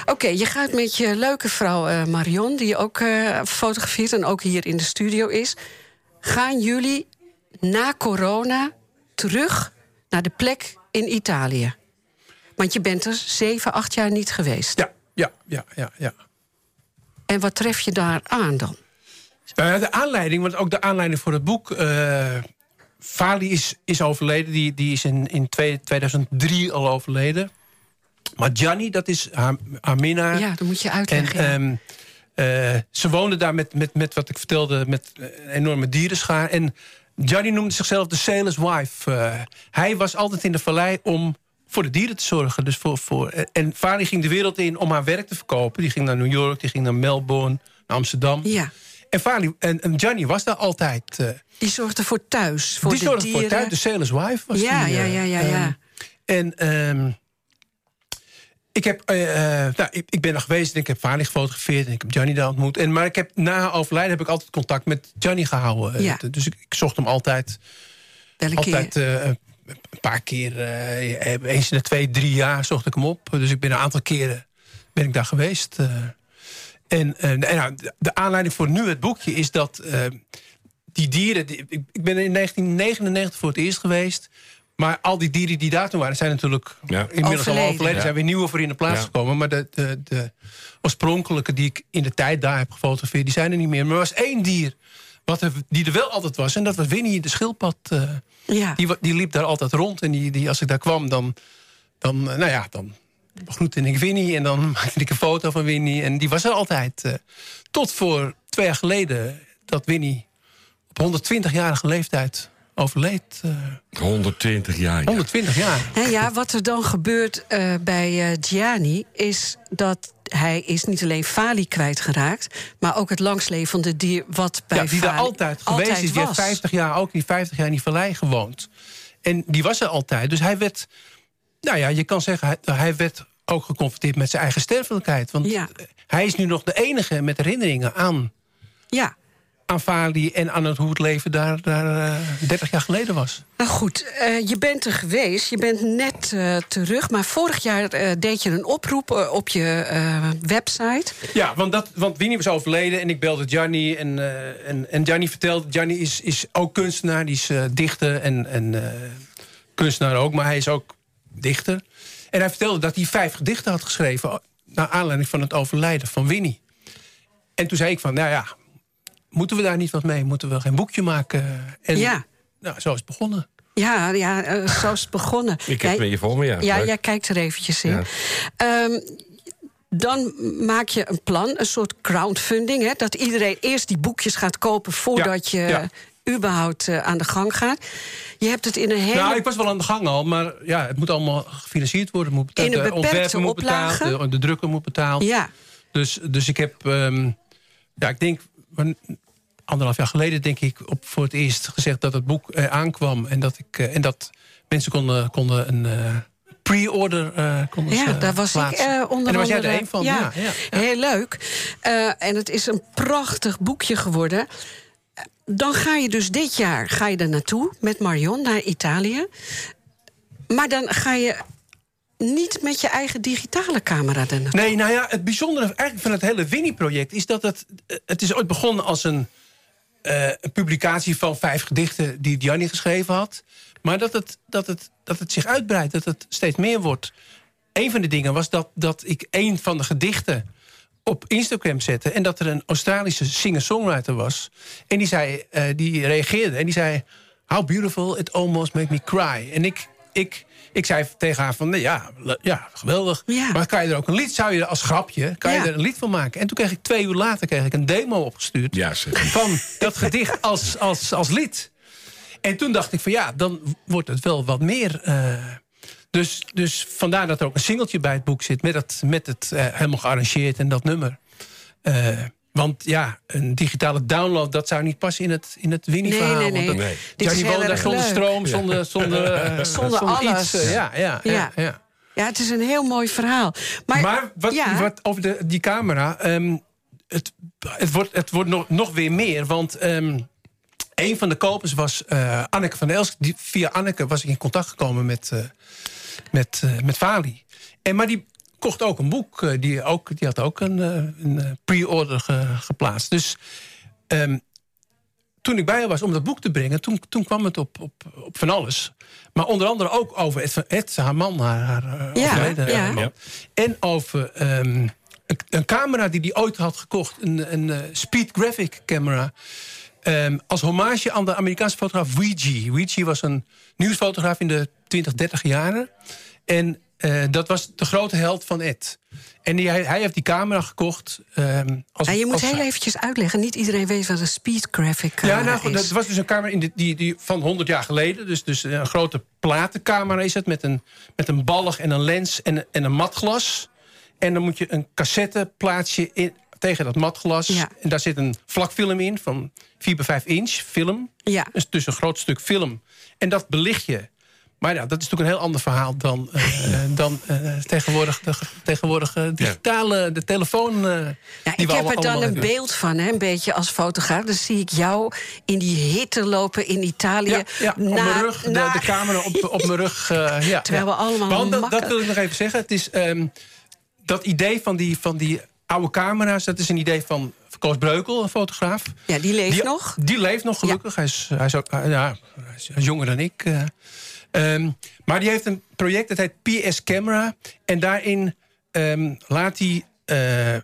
Oké, okay, je gaat met je leuke vrouw Marion... die ook fotografeert en ook hier in de studio is... gaan jullie na corona terug naar de plek in Italië? Want je bent er zeven, acht jaar niet geweest. Ja, ja, ja, ja. ja. En wat tref je daar aan dan? Uh, de aanleiding, want ook de aanleiding voor het boek... Uh, Fali is, is overleden, die, die is in, in 2003 al overleden. Maar Gianni, dat is haar, haar minnaar. Ja, dat moet je En uitleggen. ja. ehm, eh, ze woonde daar met, met, met wat ik vertelde, met een enorme dierenschaar. En Gianni noemde zichzelf de sailor's wife. Eh, hij was altijd in de vallei om voor de dieren te zorgen. Dus voor, voor, en Fani ging de wereld in om haar werk te verkopen. Die ging naar New York, die ging naar Melbourne, naar Amsterdam. ja. En, Fani, en, en Gianni was daar altijd. eh, Die zorgde voor thuis, voor die de zorgde dieren. voor thuis, de sailor's wife was Ja, die, ja, eh, ja, ja, ja. en ehm, ik, heb, eh, eh, nou, ik, ik ben er geweest en ik heb Fani gefotografeerd... en ik heb Gianni daar ontmoet. En, maar ik heb, na haar overlijden heb ik altijd contact met Gianni gehouden. Ja. Eh, Dus ik, ik zocht hem altijd, Welke altijd eh, een paar keer... eh, eens in de twee, drie jaar zocht ik hem op. Dus ik ben een aantal keren ben ik daar geweest. eh. en eh, en nou, de- aanleiding voor nu het boekje is dat... eh, die dieren, die- ik, ik ben in 1999 voor het eerst geweest. Maar al die dieren die daar toen waren, zijn natuurlijk Ja. inmiddels al Overleden. Er zijn weer nieuwe voor in de plaats Ja. gekomen. Maar de, de, de oorspronkelijke die ik in de tijd daar heb gefotografeerd, die zijn er niet meer. Maar er was één dier wat er, die er wel altijd was. En dat was Winnie, de schildpad. Ja. die, die liep daar altijd rond. En die, die, als ik daar kwam, dan, dan, eh, nou ja, dan begroette ik Winnie. En dan maakte ik een foto van Winnie. En die was er altijd. eh, tot voor twee jaar geleden dat Winnie op 120-jarige leeftijd overleed. eh, 120 jaar. ja. 120 jaar. Hè, ja, wat er dan gebeurt eh, bij eh, Gianni is dat hij is niet alleen Fali kwijtgeraakt... maar ook het langslevende dier wat bij Ja, die daar altijd geweest is. Die heeft was. 50 jaar, ook die 50 jaar in die vallei gewoond. En die was er altijd. Dus hij werd, nou ja, je kan zeggen, hij, hij werd ook geconfronteerd met zijn eigen sterfelijkheid. Want Ja. eh, hij is nu nog de enige met herinneringen aan, Ja, aan Fali en aan het, hoe het leven daar, daar eh, 30 jaar geleden was. nou goed, eh, je bent er geweest, je bent net eh, terug... maar vorig jaar eh, deed je een oproep eh, op je eh, website. Ja, want, dat, want Winnie was overleden en ik belde Gianni. En, eh, en, en Gianni vertelde, Gianni is, is ook kunstenaar, die is eh, dichter en, en eh, kunstenaar ook, maar hij is ook dichter. En hij vertelde dat hij vijf gedichten had geschreven... naar aanleiding van het overlijden van Winnie. En toen zei ik van, nou ja, moeten we daar niet wat mee? Moeten we geen boekje maken? En Ja. nou, zo is het begonnen. Ja, ja eh, zo is het begonnen. Ik heb met je voor me, ja. Ja, Leuk. jij kijkt er eventjes in. Ja. Ehm, dan maak je een plan, een soort crowdfunding. Hè, dat iedereen eerst die boekjes gaat kopen voordat je ja. überhaupt eh, aan de gang gaat. Je hebt het in een hele... Nou, ik was wel aan de gang al, maar ja, het moet allemaal gefinancierd worden. Het Moet betaald, In een de beperkte ontwerper moet oplage. betaald, de, de drukker moet betaald. Ja, Dus, dus ik heb, ehm, ja, ik denk, anderhalf jaar geleden denk ik op, voor het eerst gezegd dat het boek eh, aankwam. En dat, ik, eh, en dat mensen konden, konden een eh, pre-order eh konden ja daar was plaatsen. ik eh, onder En daar was jij er een van. Ja. Ja, ja. Heel leuk. En het is een prachtig boekje geworden. Dan ga je dus dit jaar ga je er naartoe met Marion naar Italië. Maar dan ga je niet met je eigen digitale camera er naartoe. Nee, nou ja, het bijzondere eigenlijk van het hele Winnie-project... is dat het, het is ooit begonnen als een, eh, een publicatie van vijf gedichten... die Gianni geschreven had. Maar dat het, dat, het, dat het zich uitbreidt, dat het steeds meer wordt. Een van de dingen was dat, dat ik een van de gedichten op Instagram zette... en dat er een Australische singer-songwriter was. En die, zei, eh, die reageerde en die zei... How beautiful, it almost made me cry. En ik, ik, ik zei tegen haar van, nee, ja, ja geweldig. Ja. Maar kan je er ook een lied, zou je er als grapje... kan Ja. je er een lied van maken? En toen kreeg ik twee uur later kreeg ik een demo opgestuurd... Ja, van dat gedicht als, als, als lied. En toen dacht ik van ja, dan wordt het wel wat meer... eh, dus, dus vandaar dat er ook een singeltje bij het boek zit... met het, met het eh, helemaal gearrangeerd en dat nummer. Eh, want ja, een digitale download, dat zou niet passen in het, in het Winnie-verhaal. Nee, nee, nee. Nee. Woonde daar zonder stroom, zonder, zonder, eh, Zonder alles. iets. ja, ja, ja, Ja. ja. Ja, het is een heel mooi verhaal. Maar, Maar wat, ja, wat over de, die camera. ehm, het, het wordt, het wordt nog, nog weer meer. Want ehm, een van de kopers was eh, Anneke van Elst. Die, via Anneke was ik in contact gekomen met, eh met, met Fali. En, maar die kocht ook een boek. eh, die, ook, die had ook een, eh, een eh, pre-order ge- geplaatst. Dus ehm, toen ik bij haar was om dat boek te brengen... toen, toen kwam het op, op, op van alles. Maar onder andere ook over Ed, Ed haar man, haar, haar Ja, overleden ja. man. En over ehm, een, een camera die hij ooit had gekocht. Een, een speed graphic camera. Ehm, als hommage aan de Amerikaanse fotograaf Weegee. Weegee was een nieuwsfotograaf in de 20, 30 jaren. En eh, dat was de grote held van Ed. En die, hij, hij heeft die camera gekocht. ehm, als, En je moet als- heel eventjes uitleggen. Niet iedereen weet wat een speed graphic Ja, eh, nou goed, is. dat was dus een camera in de, die, die van 100 jaar geleden. Dus, dus een grote platencamera is het. Met een, met een ballig en een lens en, en een matglas. En dan moet je een cassetteplaatsje in, tegen dat matglas. Ja. En daar zit een vlakfilm in van 4 bij 5 inch film. Ja. Dus, dus een groot stuk film. En dat belicht je. Maar ja, dat is natuurlijk een heel ander verhaal dan, eh, dan eh, tegenwoordig de tegenwoordige digitale, de telefoon. eh, Ja, ik heb er dan een beeld van, hè, een beetje als fotograaf. Dan zie ik jou in die hitte lopen in Italië. Ja, ja op naar- mijn rug, de, camera op, op mijn rug. eh, ja, Terwijl ja. we allemaal Want dat, wil ik nog even zeggen. Het is, ehm, dat idee van die, van die oude camera's... dat is een idee van Koos Breukel, een fotograaf. Ja, die leeft die, nog. Die leeft nog, gelukkig. Hij, is, hij, is ook, ja, hij is jonger dan ik. Eh. Ehm, maar die heeft een project, dat heet PS Camera. En daarin ehm, laat hij eh,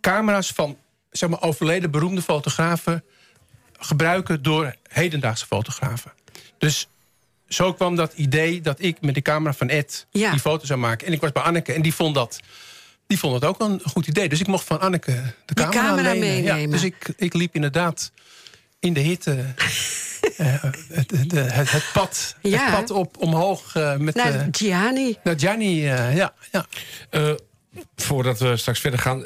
camera's van zeg maar, overleden beroemde fotografen... gebruiken door hedendaagse fotografen. Dus zo kwam dat idee dat ik met de camera van Ed... Ja. die foto zou maken. En ik was bij Anneke en die vond dat... Die vond het ook een goed idee. Dus ik mocht van Anneke de camera, camera. Ja, meenemen. dus ik, ik liep inderdaad in de hitte eh, het, de, het, het pad, Ja. het pad op, omhoog eh, met Naar eh, Gianni. naar Gianni. eh, ja, ja. Eh, voordat we straks verder gaan.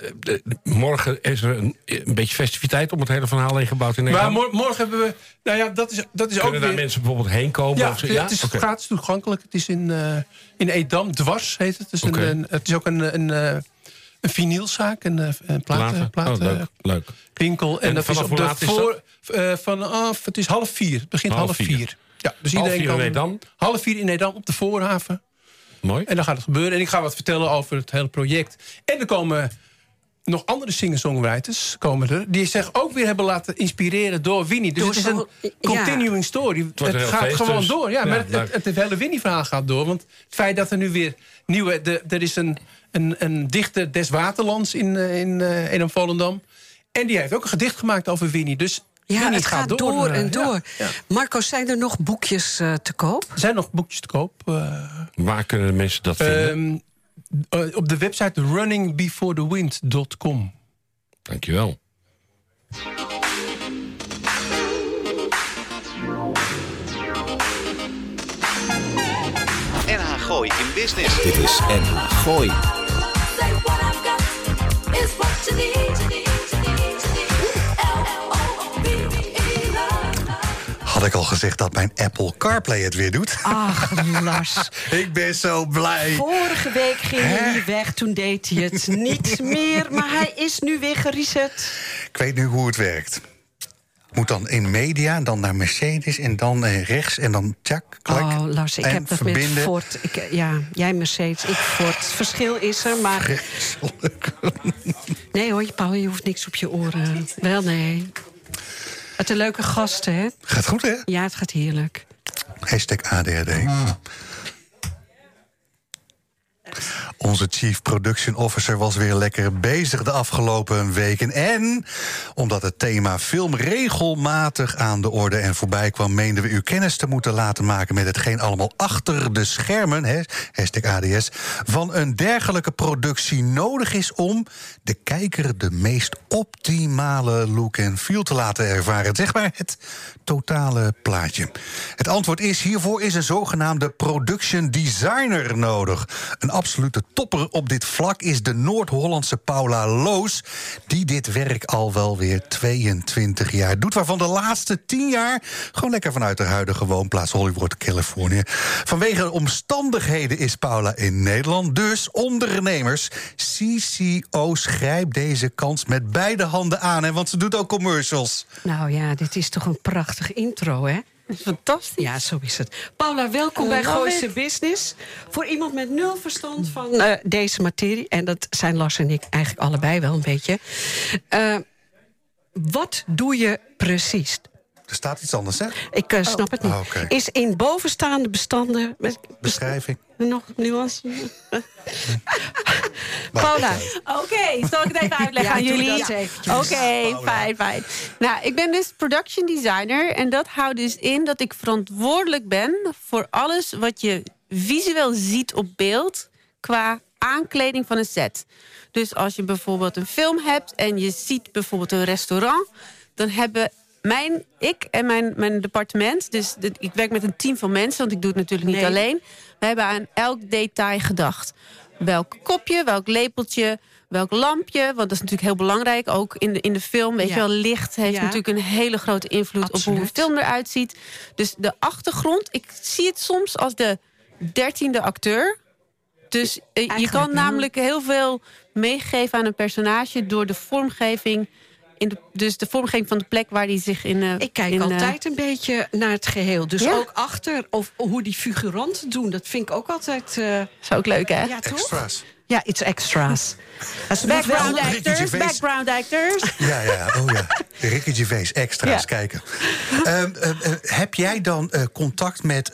morgen is er een, een beetje festiviteit om het hele verhaal heen gebouwd in Maar Nederland. mor- morgen hebben we... Nou ja, dat is, dat is ook Kunnen daar weer... mensen bijvoorbeeld heen komen? Ja, of zo? het is gratis toegankelijk. Het is in, eh, in Edam, Dwars heet het. Dus een, een- het is ook een, een, eh, een vinylzaak, een, eh, een platen, Platen? Oh, leuk, leuk. winkel. En, En dat is vanaf op de voor... eh, vanaf, het is half vier. Het begint Half half, vier. vier. Ja, dus Half iedereen vier in kan... Edam? Half vier in Edam op de Voorhaven. Mooi. En dan gaat het gebeuren. En ik ga wat vertellen over het hele project. En er komen nog andere singer-songwriters komen er... die zich ook weer hebben laten inspireren door Winnie. Dus Door het is een ja. continuing story. Het, gaat feest gewoon dus. door. Ja, Ja, maar het, leuk. het, het hele Winnie-verhaal gaat door. Want het feit dat er nu weer nieuwe... De, er is een, een, een dichter des Waterlands in, eh, in eh Edam Volendam. En die heeft ook een gedicht gemaakt over Winnie. Dus Ja, Winnie het gaat door, eh, en ja, door. ja. Marco, zijn er nog boekjes eh, te koop? Er zijn nog boekjes te koop. eh, Waar kunnen de mensen dat vinden? Ehm, eh, op de website runningbeforethewind.com. Dankjewel. NH Gooi in Business. Dit is NH Gooi. Had ik al gezegd dat mijn Apple CarPlay het weer doet? Ach, Lars. Ik ben zo blij. Vorige week ging hij weg, toen deed hij het niet meer. Maar hij is nu weer gereset. Ik weet nu hoe het werkt. Moet dan in media, dan naar Mercedes en dan eh, rechts en dan tjak, klak. Oh, Lars, ik en heb dat verbinden. met Ford. Ik, eh, ja, jij Mercedes, ik Ford. Het verschil is er, maar... Nee hoor, Paul, je hoeft niks op je oren. Wel, nee. Het een leuke gasten, hè? Gaat goed, hè? Ja, het gaat heerlijk. Hashtag ADHD. Onze Chief Production Officer was weer lekker bezig de afgelopen weken. En omdat het thema film regelmatig aan de orde en voorbij kwam... meenden we u kennis te moeten laten maken met hetgeen allemaal achter de schermen... Hè, hashtag ADS, van een dergelijke productie nodig is... om de kijker de meest optimale look en feel te laten ervaren. Zeg maar het totale plaatje. Het antwoord is: hiervoor is een zogenaamde production designer nodig. Een absolute topper op dit vlak is de Noord-Hollandse Paula Loos, die dit werk al wel weer 22 jaar doet, waarvan de laatste 10 jaar gewoon lekker vanuit haar huidige woonplaats Hollywood, Californië. Vanwege omstandigheden is Paula in Nederland, dus ondernemers, CCO's, grijp deze kans met beide handen aan, hè, want ze doet ook commercials. Nou ja, dit is toch een prachtig intro, hè? Fantastisch. Ja, zo is het. Paula, welkom bij Gooise. Business. Voor iemand met nul verstand van eh, deze materie... en dat zijn Lars en ik eigenlijk allebei wel een beetje... Eh, wat doe je precies? Er staat iets anders, hè? Ik eh, snap het niet. Oké. Is in bovenstaande bestanden... Beschrijving. Nog nuance? Paula, Oké, zal ik het even uitleggen Ja, aan jullie? Oké, fijn, fijn. Nou, ik ben dus production designer. En dat houdt dus in dat ik verantwoordelijk ben... voor alles wat je visueel ziet op beeld... qua aankleding van een set. Dus als je bijvoorbeeld een film hebt en je ziet bijvoorbeeld een restaurant, dan hebben mijn, ik en mijn, mijn departement, dus de- ik werk met een team van mensen, want ik doe het natuurlijk niet Nee. alleen. We hebben aan elk detail gedacht. Welk kopje, welk lepeltje, welk lampje. Want dat is natuurlijk heel belangrijk, ook in de, in de film. Weet Ja. je wel, licht heeft Ja. natuurlijk een hele grote invloed op hoe een film eruit ziet. Dus de achtergrond, ik zie het soms als de dertiende acteur. Dus eh, je kan namelijk heel veel meegeven aan een personage door de vormgeving. In de, dus de vormgeving van de plek waar die zich in. eh, Ik kijk in, eh, altijd een beetje naar het geheel. Dus Ja. ook achter, of hoe die figuranten doen. Dat vind ik ook altijd... eh, is ook leuk, hè? ja, toch? Extra's. Ja, iets extra's. Is Background actors, background actors. Ja, ja, oh ja. Ricky Gervais, extra's, Ja. kijken. Ehm, eh, eh, heb jij dan eh, contact met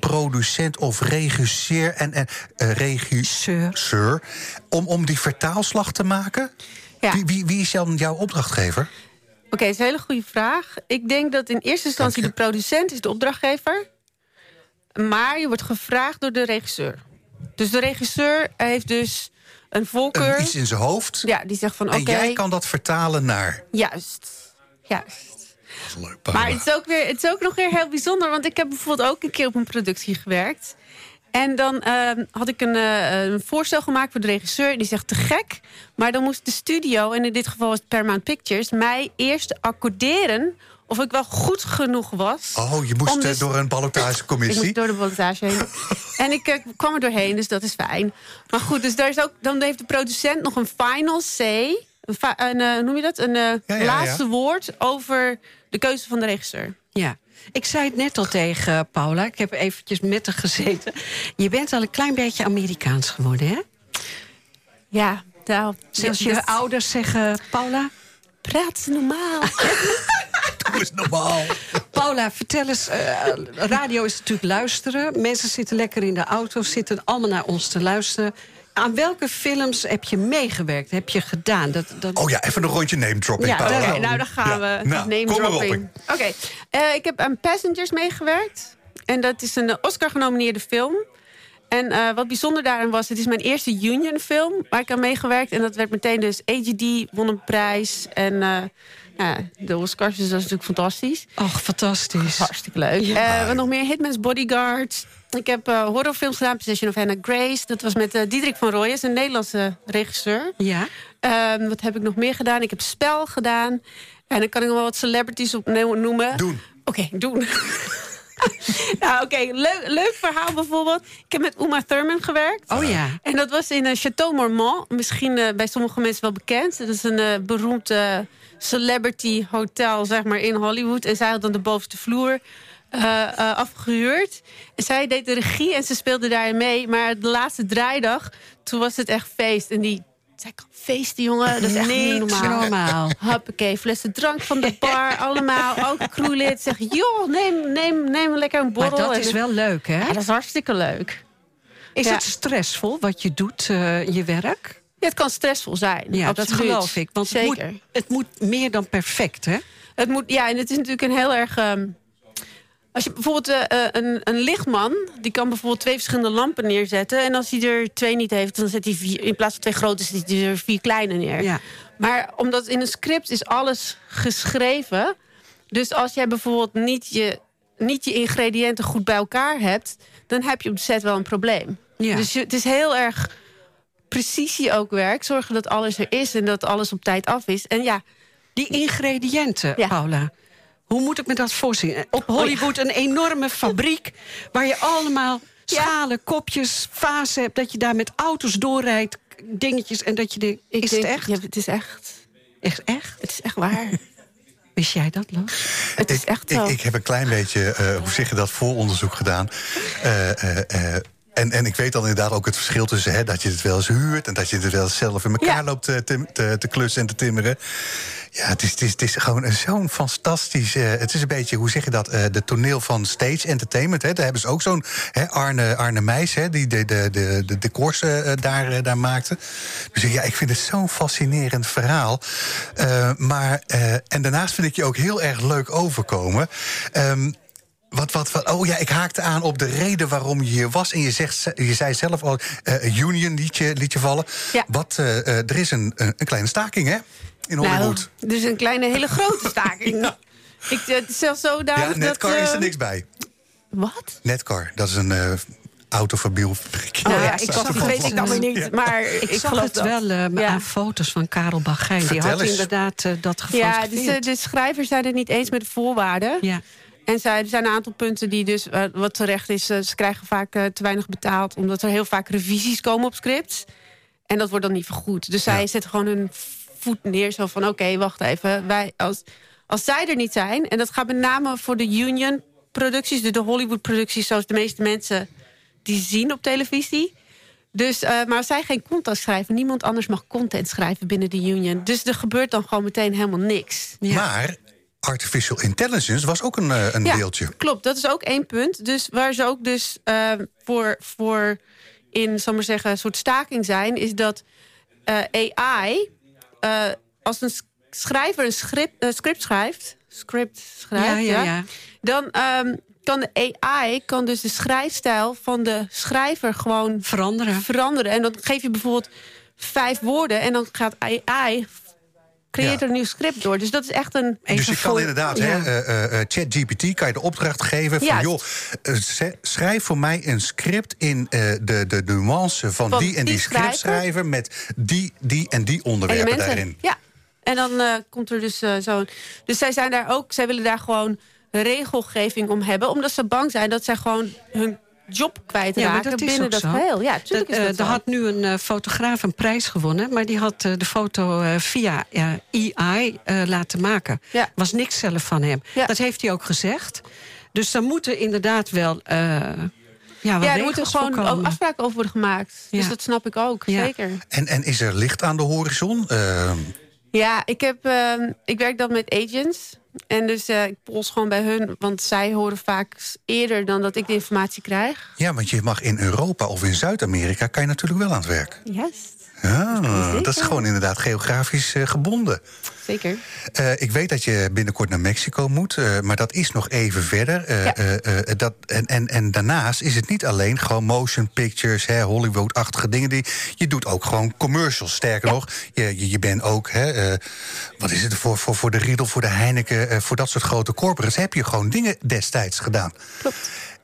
producent of regisseur en, en eh, regisseur... Om, om die vertaalslag te maken? Ja. Wie, wie, wie is dan jouw opdrachtgever? Oké, dat is een hele goede vraag. Ik denk dat in eerste instantie de producent is de opdrachtgever. Maar je wordt gevraagd door de regisseur. Dus de regisseur heeft dus een voorkeur. Iets in zijn hoofd. Ja, die zegt van oké, En jij kan dat vertalen naar... juist. Juist. Dat is leuk, Maar het is, ook weer, het is ook nog weer heel bijzonder. Want ik heb bijvoorbeeld ook een keer op een productie gewerkt. En dan ehm, had ik een, eh, een voorstel gemaakt voor de regisseur. En die zegt te gek. Maar dan moest de studio, en in dit geval was het Paramount Pictures... mij eerst accorderen of ik wel goed genoeg was. Oh, je moest eh, dus- door een Ik ballotagecommissie. moest door de ballotage heen. en ik eh, kwam er doorheen, dus dat is fijn. Maar goed, dus daar is ook, dan heeft de producent nog een final say. Een, eh, noem je dat? Een eh, ja, laatste woord over de keuze van de regisseur. Ja. Ik zei het net al tegen Paula. Ik heb eventjes met haar gezeten. Je bent al een klein beetje Amerikaans geworden, hè? Ja, nou, Zelfs je ouders zeggen... Paula, praat normaal. Doe eens normaal. Paula, vertel eens. eh, radio is natuurlijk luisteren. Mensen zitten lekker in de auto, zitten allemaal naar ons te luisteren. Aan welke films heb je meegewerkt? Heb je gedaan? Dat, dat... Oh ja, even een rondje name dropping, Ja, nou dan gaan Ja. we. Nou, name kom maar op. dropping. Oké, eh, ik heb aan Passengers meegewerkt. En dat is een eh, Oscar-genomineerde film. En eh, wat bijzonder daarin was, het is mijn eerste union film waar ik aan meegewerkt. En dat werd meteen dus AGD, won een prijs. En eh, ja, de Oscars, dus dat is natuurlijk fantastisch. Och, fantastisch. Hartstikke leuk. Eh, wat nog meer? Hitman's Bodyguard. Ik heb eh, horrorfilms gedaan. Possession of Hannah Grace. Dat was met eh, Diederik van Rooyen, een Nederlandse regisseur. Ja. Ehm, wat heb ik nog meer gedaan? Ik heb Spel gedaan. En dan kan ik nog wel wat celebrities op noemen. Doen. Oké, doen. nou, oké. leuk, leuk verhaal bijvoorbeeld. Ik heb met Uma Thurman gewerkt. Oh ja. En dat was in uh, Chateau Marmont. Misschien eh, bij sommige mensen wel bekend. Dat is een eh, beroemd eh, celebrity hotel zeg maar, in Hollywood. En zij had dan de bovenste vloer eh, eh, afgehuurd. En zij deed de regie en ze speelde daarin mee. Maar de laatste draaidag, toen was het echt feest. En die... Zij kan feesten, jongen. Dat is echt niet normaal. normaal. Hoppakee, flessen drank van de bar, allemaal. Ook crewlid zegt, joh, neem, neem, neem lekker een Maar borrel. dat En- is wel leuk, hè? Ja, dat is hartstikke leuk. Is Ja. het stressvol wat je doet, eh, je werk? Ja, het kan stressvol zijn. Ja, dat geloof ik. Want het Zeker. moet, het moet meer dan perfect, hè? Het moet, ja, en het is natuurlijk een heel erg. ehm, als je bijvoorbeeld eh, eh, een, een lichtman, die kan bijvoorbeeld twee verschillende lampen neerzetten. En als hij er twee niet heeft, dan zet hij vier, in plaats van twee grote, zet hij er vier kleine neer. Ja. Maar omdat in een script is alles geschreven. Dus als jij bijvoorbeeld niet je, niet je ingrediënten goed bij elkaar hebt, dan heb je op de set wel een probleem. Ja. Dus je, het is heel erg precisie ook werk. Zorgen dat alles er is en dat alles op tijd af is. En ja, Die ingrediënten, Ja. Paula. Hoe moet ik me dat voorzien? Op Hollywood een enorme fabriek... waar je allemaal Ja. schalen, kopjes, vazen hebt... dat je daar met auto's doorrijdt, dingetjes... en dat je denkt, ik is denk, het echt? Ja, het is echt. echt? Echt? Het is echt waar. Wist jij dat, Los? Het is ik, echt ik, zo. ik heb een klein beetje, eh, hoe zeg je dat, vooronderzoek gedaan. Eh, eh, eh, en, en ik weet dan inderdaad ook het verschil tussen hè, dat je het wel eens huurt... en dat je het wel eens zelf in elkaar Ja. loopt te, te, te, klussen en te timmeren. Ja, het is, het is, het is gewoon zo'n fantastisch... eh, het is een beetje, hoe zeg je dat, eh, de toneel van stage entertainment. Hè. Daar hebben ze ook zo'n hè, Arne, Arne Meijs, hè, die de, de, de, de decors eh, daar, eh, daar maakte. Dus ja, ik vind het zo'n fascinerend verhaal. Eh, maar, eh, en daarnaast vind ik je ook heel erg leuk overkomen. Ehm, Wat, wat, wat, oh ja, ik haakte aan op de reden waarom je hier was. En je, zegt, je zei zelf al, eh, Union liet je, liet je vallen. Ja. Wat, eh, eh, er is een, een een kleine staking, hè? In Hollywood. Nou, dus een kleine, hele grote staking. Ik, het is zelfs zo ja, dat... Netcar is er niks bij. Wat? Netcar, dat is een autofabriek. Nou ja, ik ik zag dat het weet ik dan weer niet. Ja. Maar Ik, ik, zag geloof het dat. wel eh, Ja. aan foto's van Karel Bagijn. Die had eens. inderdaad dat Ja, gefotografeerd. dus, de schrijvers zijn het niet eens met de voorwaarden. ja. En zij, er zijn een aantal punten die dus, eh, wat terecht is... eh, ze krijgen vaak eh, te weinig betaald... omdat er heel vaak revisies komen op scripts. En dat wordt dan niet vergoed. Dus zij Ja. zetten gewoon hun voet neer. Zo van, oké, wacht even. Wij, als, als zij er niet zijn... en dat gaat met name voor de union-producties... de, de Hollywood-producties zoals de meeste mensen die zien op televisie... Dus, eh, maar als zij geen content schrijven... niemand anders mag content schrijven binnen de union. Dus er gebeurt dan gewoon meteen helemaal niks. Ja. Maar artificial intelligence was ook een, eh, een deeltje. Klopt, dat is ook één punt. Dus waar ze ook dus eh, voor, voor in, zal maar zeggen, een soort staking zijn, is dat eh, AI, eh, als een schrijver een script, script schrijft, script schrijft, Ja, ja, ja. dan ehm, kan de AI kan dus de schrijfstijl van de schrijver gewoon Veranderen. veranderen. En dan geef je bijvoorbeeld vijf woorden en dan gaat AI creëert Ja. een nieuw script door. Dus dat is echt een dus je kan inderdaad, eh, eh, eh, ChatGPT kan je de opdracht geven van... Joh, schrijf voor mij een script in de, de nuance van, die en die, die schrijver. scriptschrijver... met die, die en die onderwerpen daarin. Ja, en dan komt er dus zo'n... Dus zij zijn daar ook, zij willen daar gewoon regelgeving om hebben. Omdat ze bang zijn dat zij gewoon hun job kwijtraken Ja, maar dat is binnen ook dat zo. geheel. Ja, Dat, natuurlijk is eh, dat er zo. had nu een eh, fotograaf een prijs gewonnen... maar die had eh, de foto eh, via eh, AI eh, laten maken. Ja. was niks zelf van hem. Ja. Dat heeft hij ook gezegd. Dus daar moeten inderdaad wel... eh ja, ja, er moeten gewoon ook afspraken over worden gemaakt. Dus Ja. dat snap ik ook, Ja. zeker. En, en is er licht aan de horizon? Ja, ik, heb, ehm, ik werk dan met agents. En dus eh, ik pols gewoon bij hun. Want zij horen vaak eerder dan dat ik de informatie krijg. ja, want je mag in Europa of in Zuid-Amerika... kan je natuurlijk wel aan het werk. Yes, Ja, dat is gewoon inderdaad geografisch eh, gebonden. zeker. Eh, ik weet dat je binnenkort naar Mexico moet, eh, maar dat is nog even verder. Ja. dat, en, en, en daarnaast is het niet alleen gewoon motion pictures, Hollywood-achtige dingen. Die, je doet ook gewoon commercials. Sterker nog, je, je, bent ook, hè, wat is het, voor, voor, voor de Riedel, voor de Heineken, voor dat soort grote corporates heb je gewoon dingen destijds gedaan. Klopt.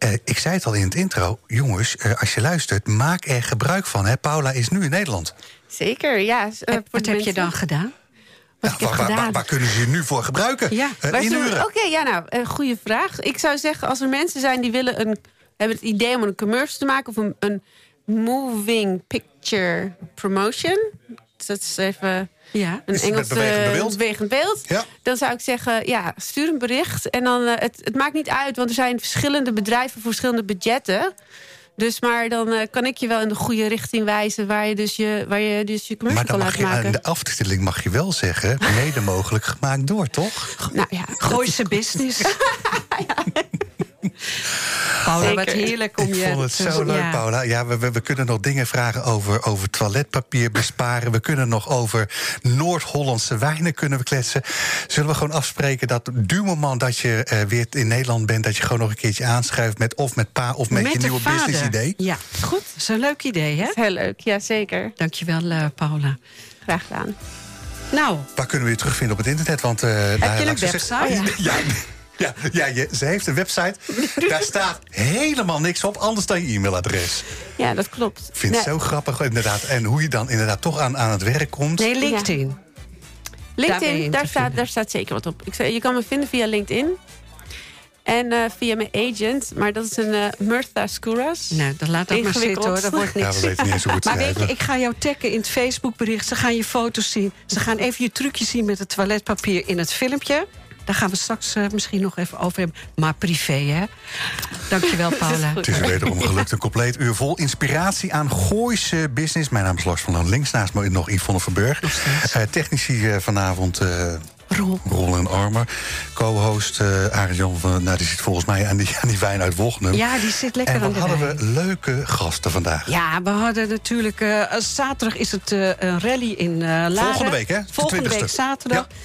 Eh, ik zei het al in het intro, jongens, eh, als je luistert, maak er gebruik van. Hè. Paula is nu in Nederland. Zeker, ja. eh, wat heb je dan gedaan? Wat Ja, ik heb waar, waar- gedaan. waar- waar kunnen ze je nu voor gebruiken? Ja. Oké, ja, nou, goede vraag. Ik zou zeggen, als er mensen zijn die willen een, hebben het idee om een commercial te maken of een, een moving picture promotion. Dat is even Ja. een Is het met Engels bewegend beeld? bewegend beeld. Ja. Dan zou ik zeggen, ja, stuur een bericht. En dan, eh, het, het maakt niet uit, want er zijn verschillende bedrijven voor verschillende budgetten. Dus maar dan eh, kan ik je wel in de goede richting wijzen waar je dus je, waar je, dus je commercial Maar dan kan mag laten je aan maken. de aftiteling mag je wel zeggen, mede mogelijk gemaakt door, toch? Nou ja, Gooise business. Paula, wat heerlijk om Ik je... vond het te- zo leuk, ja. Paula. Ja, we, we, we kunnen nog dingen vragen over, over toiletpapier besparen. We kunnen nog over Noord-Hollandse wijnen kunnen we kletsen. Zullen we gewoon afspreken dat du moment dat je eh, weer in Nederland bent... dat je gewoon nog een keertje aanschuift met of met pa of met, je nieuwe vader. business idee? Ja, goed. Dat is een leuk idee, hè? heel leuk. Ja, zeker. Dankjewel, eh Paula. Graag gedaan. Nou, Waar kunnen we je terugvinden op het internet? Want, eh, Heb je een website? Ja, ja, ja je, ze heeft een website. Daar staat helemaal niks op, anders dan je e-mailadres. Ja, dat klopt. Ik vind het Nee, zo grappig, inderdaad. En hoe je dan inderdaad toch aan, aan het werk komt. nee, LinkedIn. LinkedIn, in daar, staat, daar staat zeker wat op. Ik zei, je kan me vinden via LinkedIn. En eh, via mijn agent. Maar dat is een eh Murtha Skouras. Nou, dan laat dat maar zitten, hoor. Dat wordt Ja, niks. we weten niet eens hoe het Maar weet je, ik ga jou taggen in het Facebookbericht. Ze gaan je foto's zien. Ze gaan even je trucjes zien met het toiletpapier in het filmpje. Daar gaan we straks eh, misschien nog even over hebben. Maar privé, hè? Dankjewel, Paula. Het is er wederom gelukt. Een compleet uur vol inspiratie aan Gooise business. Mijn naam is Lars van Loon. Links naast me nog Yvonne Verburg. Eh technici eh, vanavond eh Roel. Roel en Armer. Co-host eh Arjan van... Nou, die zit volgens mij aan die, aan die wijn uit Wognum. Ja, die zit lekker en aan de hadden wijn. we leuke gasten vandaag. Ja, we hadden natuurlijk... eh, zaterdag is het eh, een rally in eh Laren. Volgende week, hè? De Volgende 20e. week zaterdag. Ja.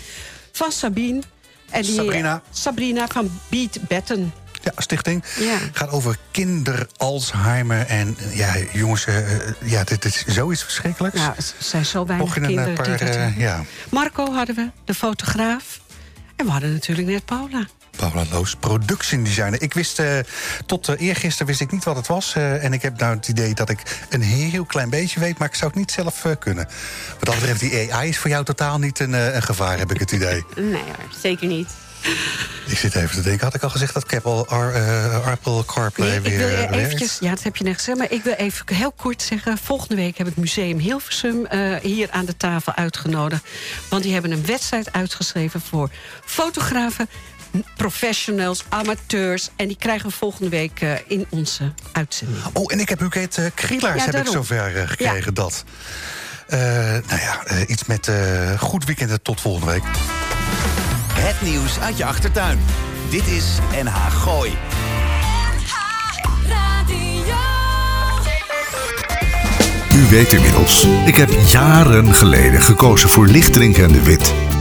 Van Sabine. En die, Sabrina. Sabrina van Beat Betten. Ja, stichting. Ja. Gaat over kinder-Alzheimer. En eh, ja, jongens, eh, eh, ja, dit, dit is zoiets verschrikkelijks. Ja, er zijn zo weinig eh, kinderen die dat eh, ja, Marco hadden we, de fotograaf. En we hadden natuurlijk net Paula. Paula Loos, production designer. Ik wist, eh, tot uh, eergisteren wist ik niet wat het was. eh, en ik heb nou het idee dat ik een heel klein beetje weet... maar ik zou het niet zelf kunnen. Wat dat betreft, die AI is voor jou totaal niet een, een gevaar, heb ik het idee. Nee hoor, zeker niet. Ik zit even te denken, had ik al gezegd dat Apple, Ar, eh, Apple CarPlay Nee, ik weer wil eventjes, ja, dat heb je net gezegd, maar ik wil even heel kort zeggen... volgende week heb ik Museum Hilversum hier aan de tafel uitgenodigd. Want die hebben een wedstrijd uitgeschreven voor fotografen... professionals, amateurs. En die krijgen we volgende week eh, in onze uitzending. Oh, en ik heb Huket uh, Krielaars Ja, heb ik zover eh, gekregen, dat. Eh, nou ja, eh, iets met eh, goed weekend en tot volgende week. Het nieuws uit je achtertuin. Dit is NH Gooi. U weet inmiddels, ik heb jaren geleden gekozen voor Lichtdrinken en de Wit.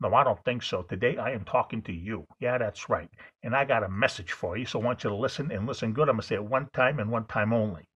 No, I don't think so. Today I am talking to you. Yeah, that's right. And I got a message for you, so I want you to listen and listen good. I'm going to say it one time and one time only.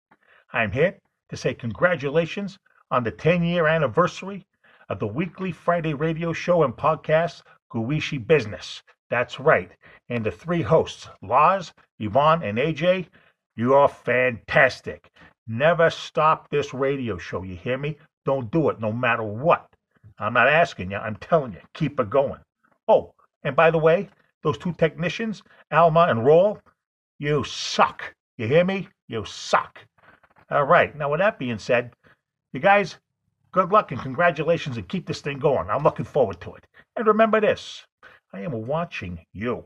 I'm here to say congratulations on the 10 year anniversary of the weekly Friday radio show and podcast, Guishi Business. That's right. And the three hosts, Laz, Yvonne, and AJ, you are fantastic. Never stop this radio show. You hear me? Don't do it no matter what. I'm not asking you, I'm telling you, keep it going. Oh, and by the way, those two technicians, Alma and Roll, you suck. You hear me? You suck. All right. Now, with that being said, you guys, good luck and congratulations and keep this thing going. I'm looking forward to it. And remember this I am watching you.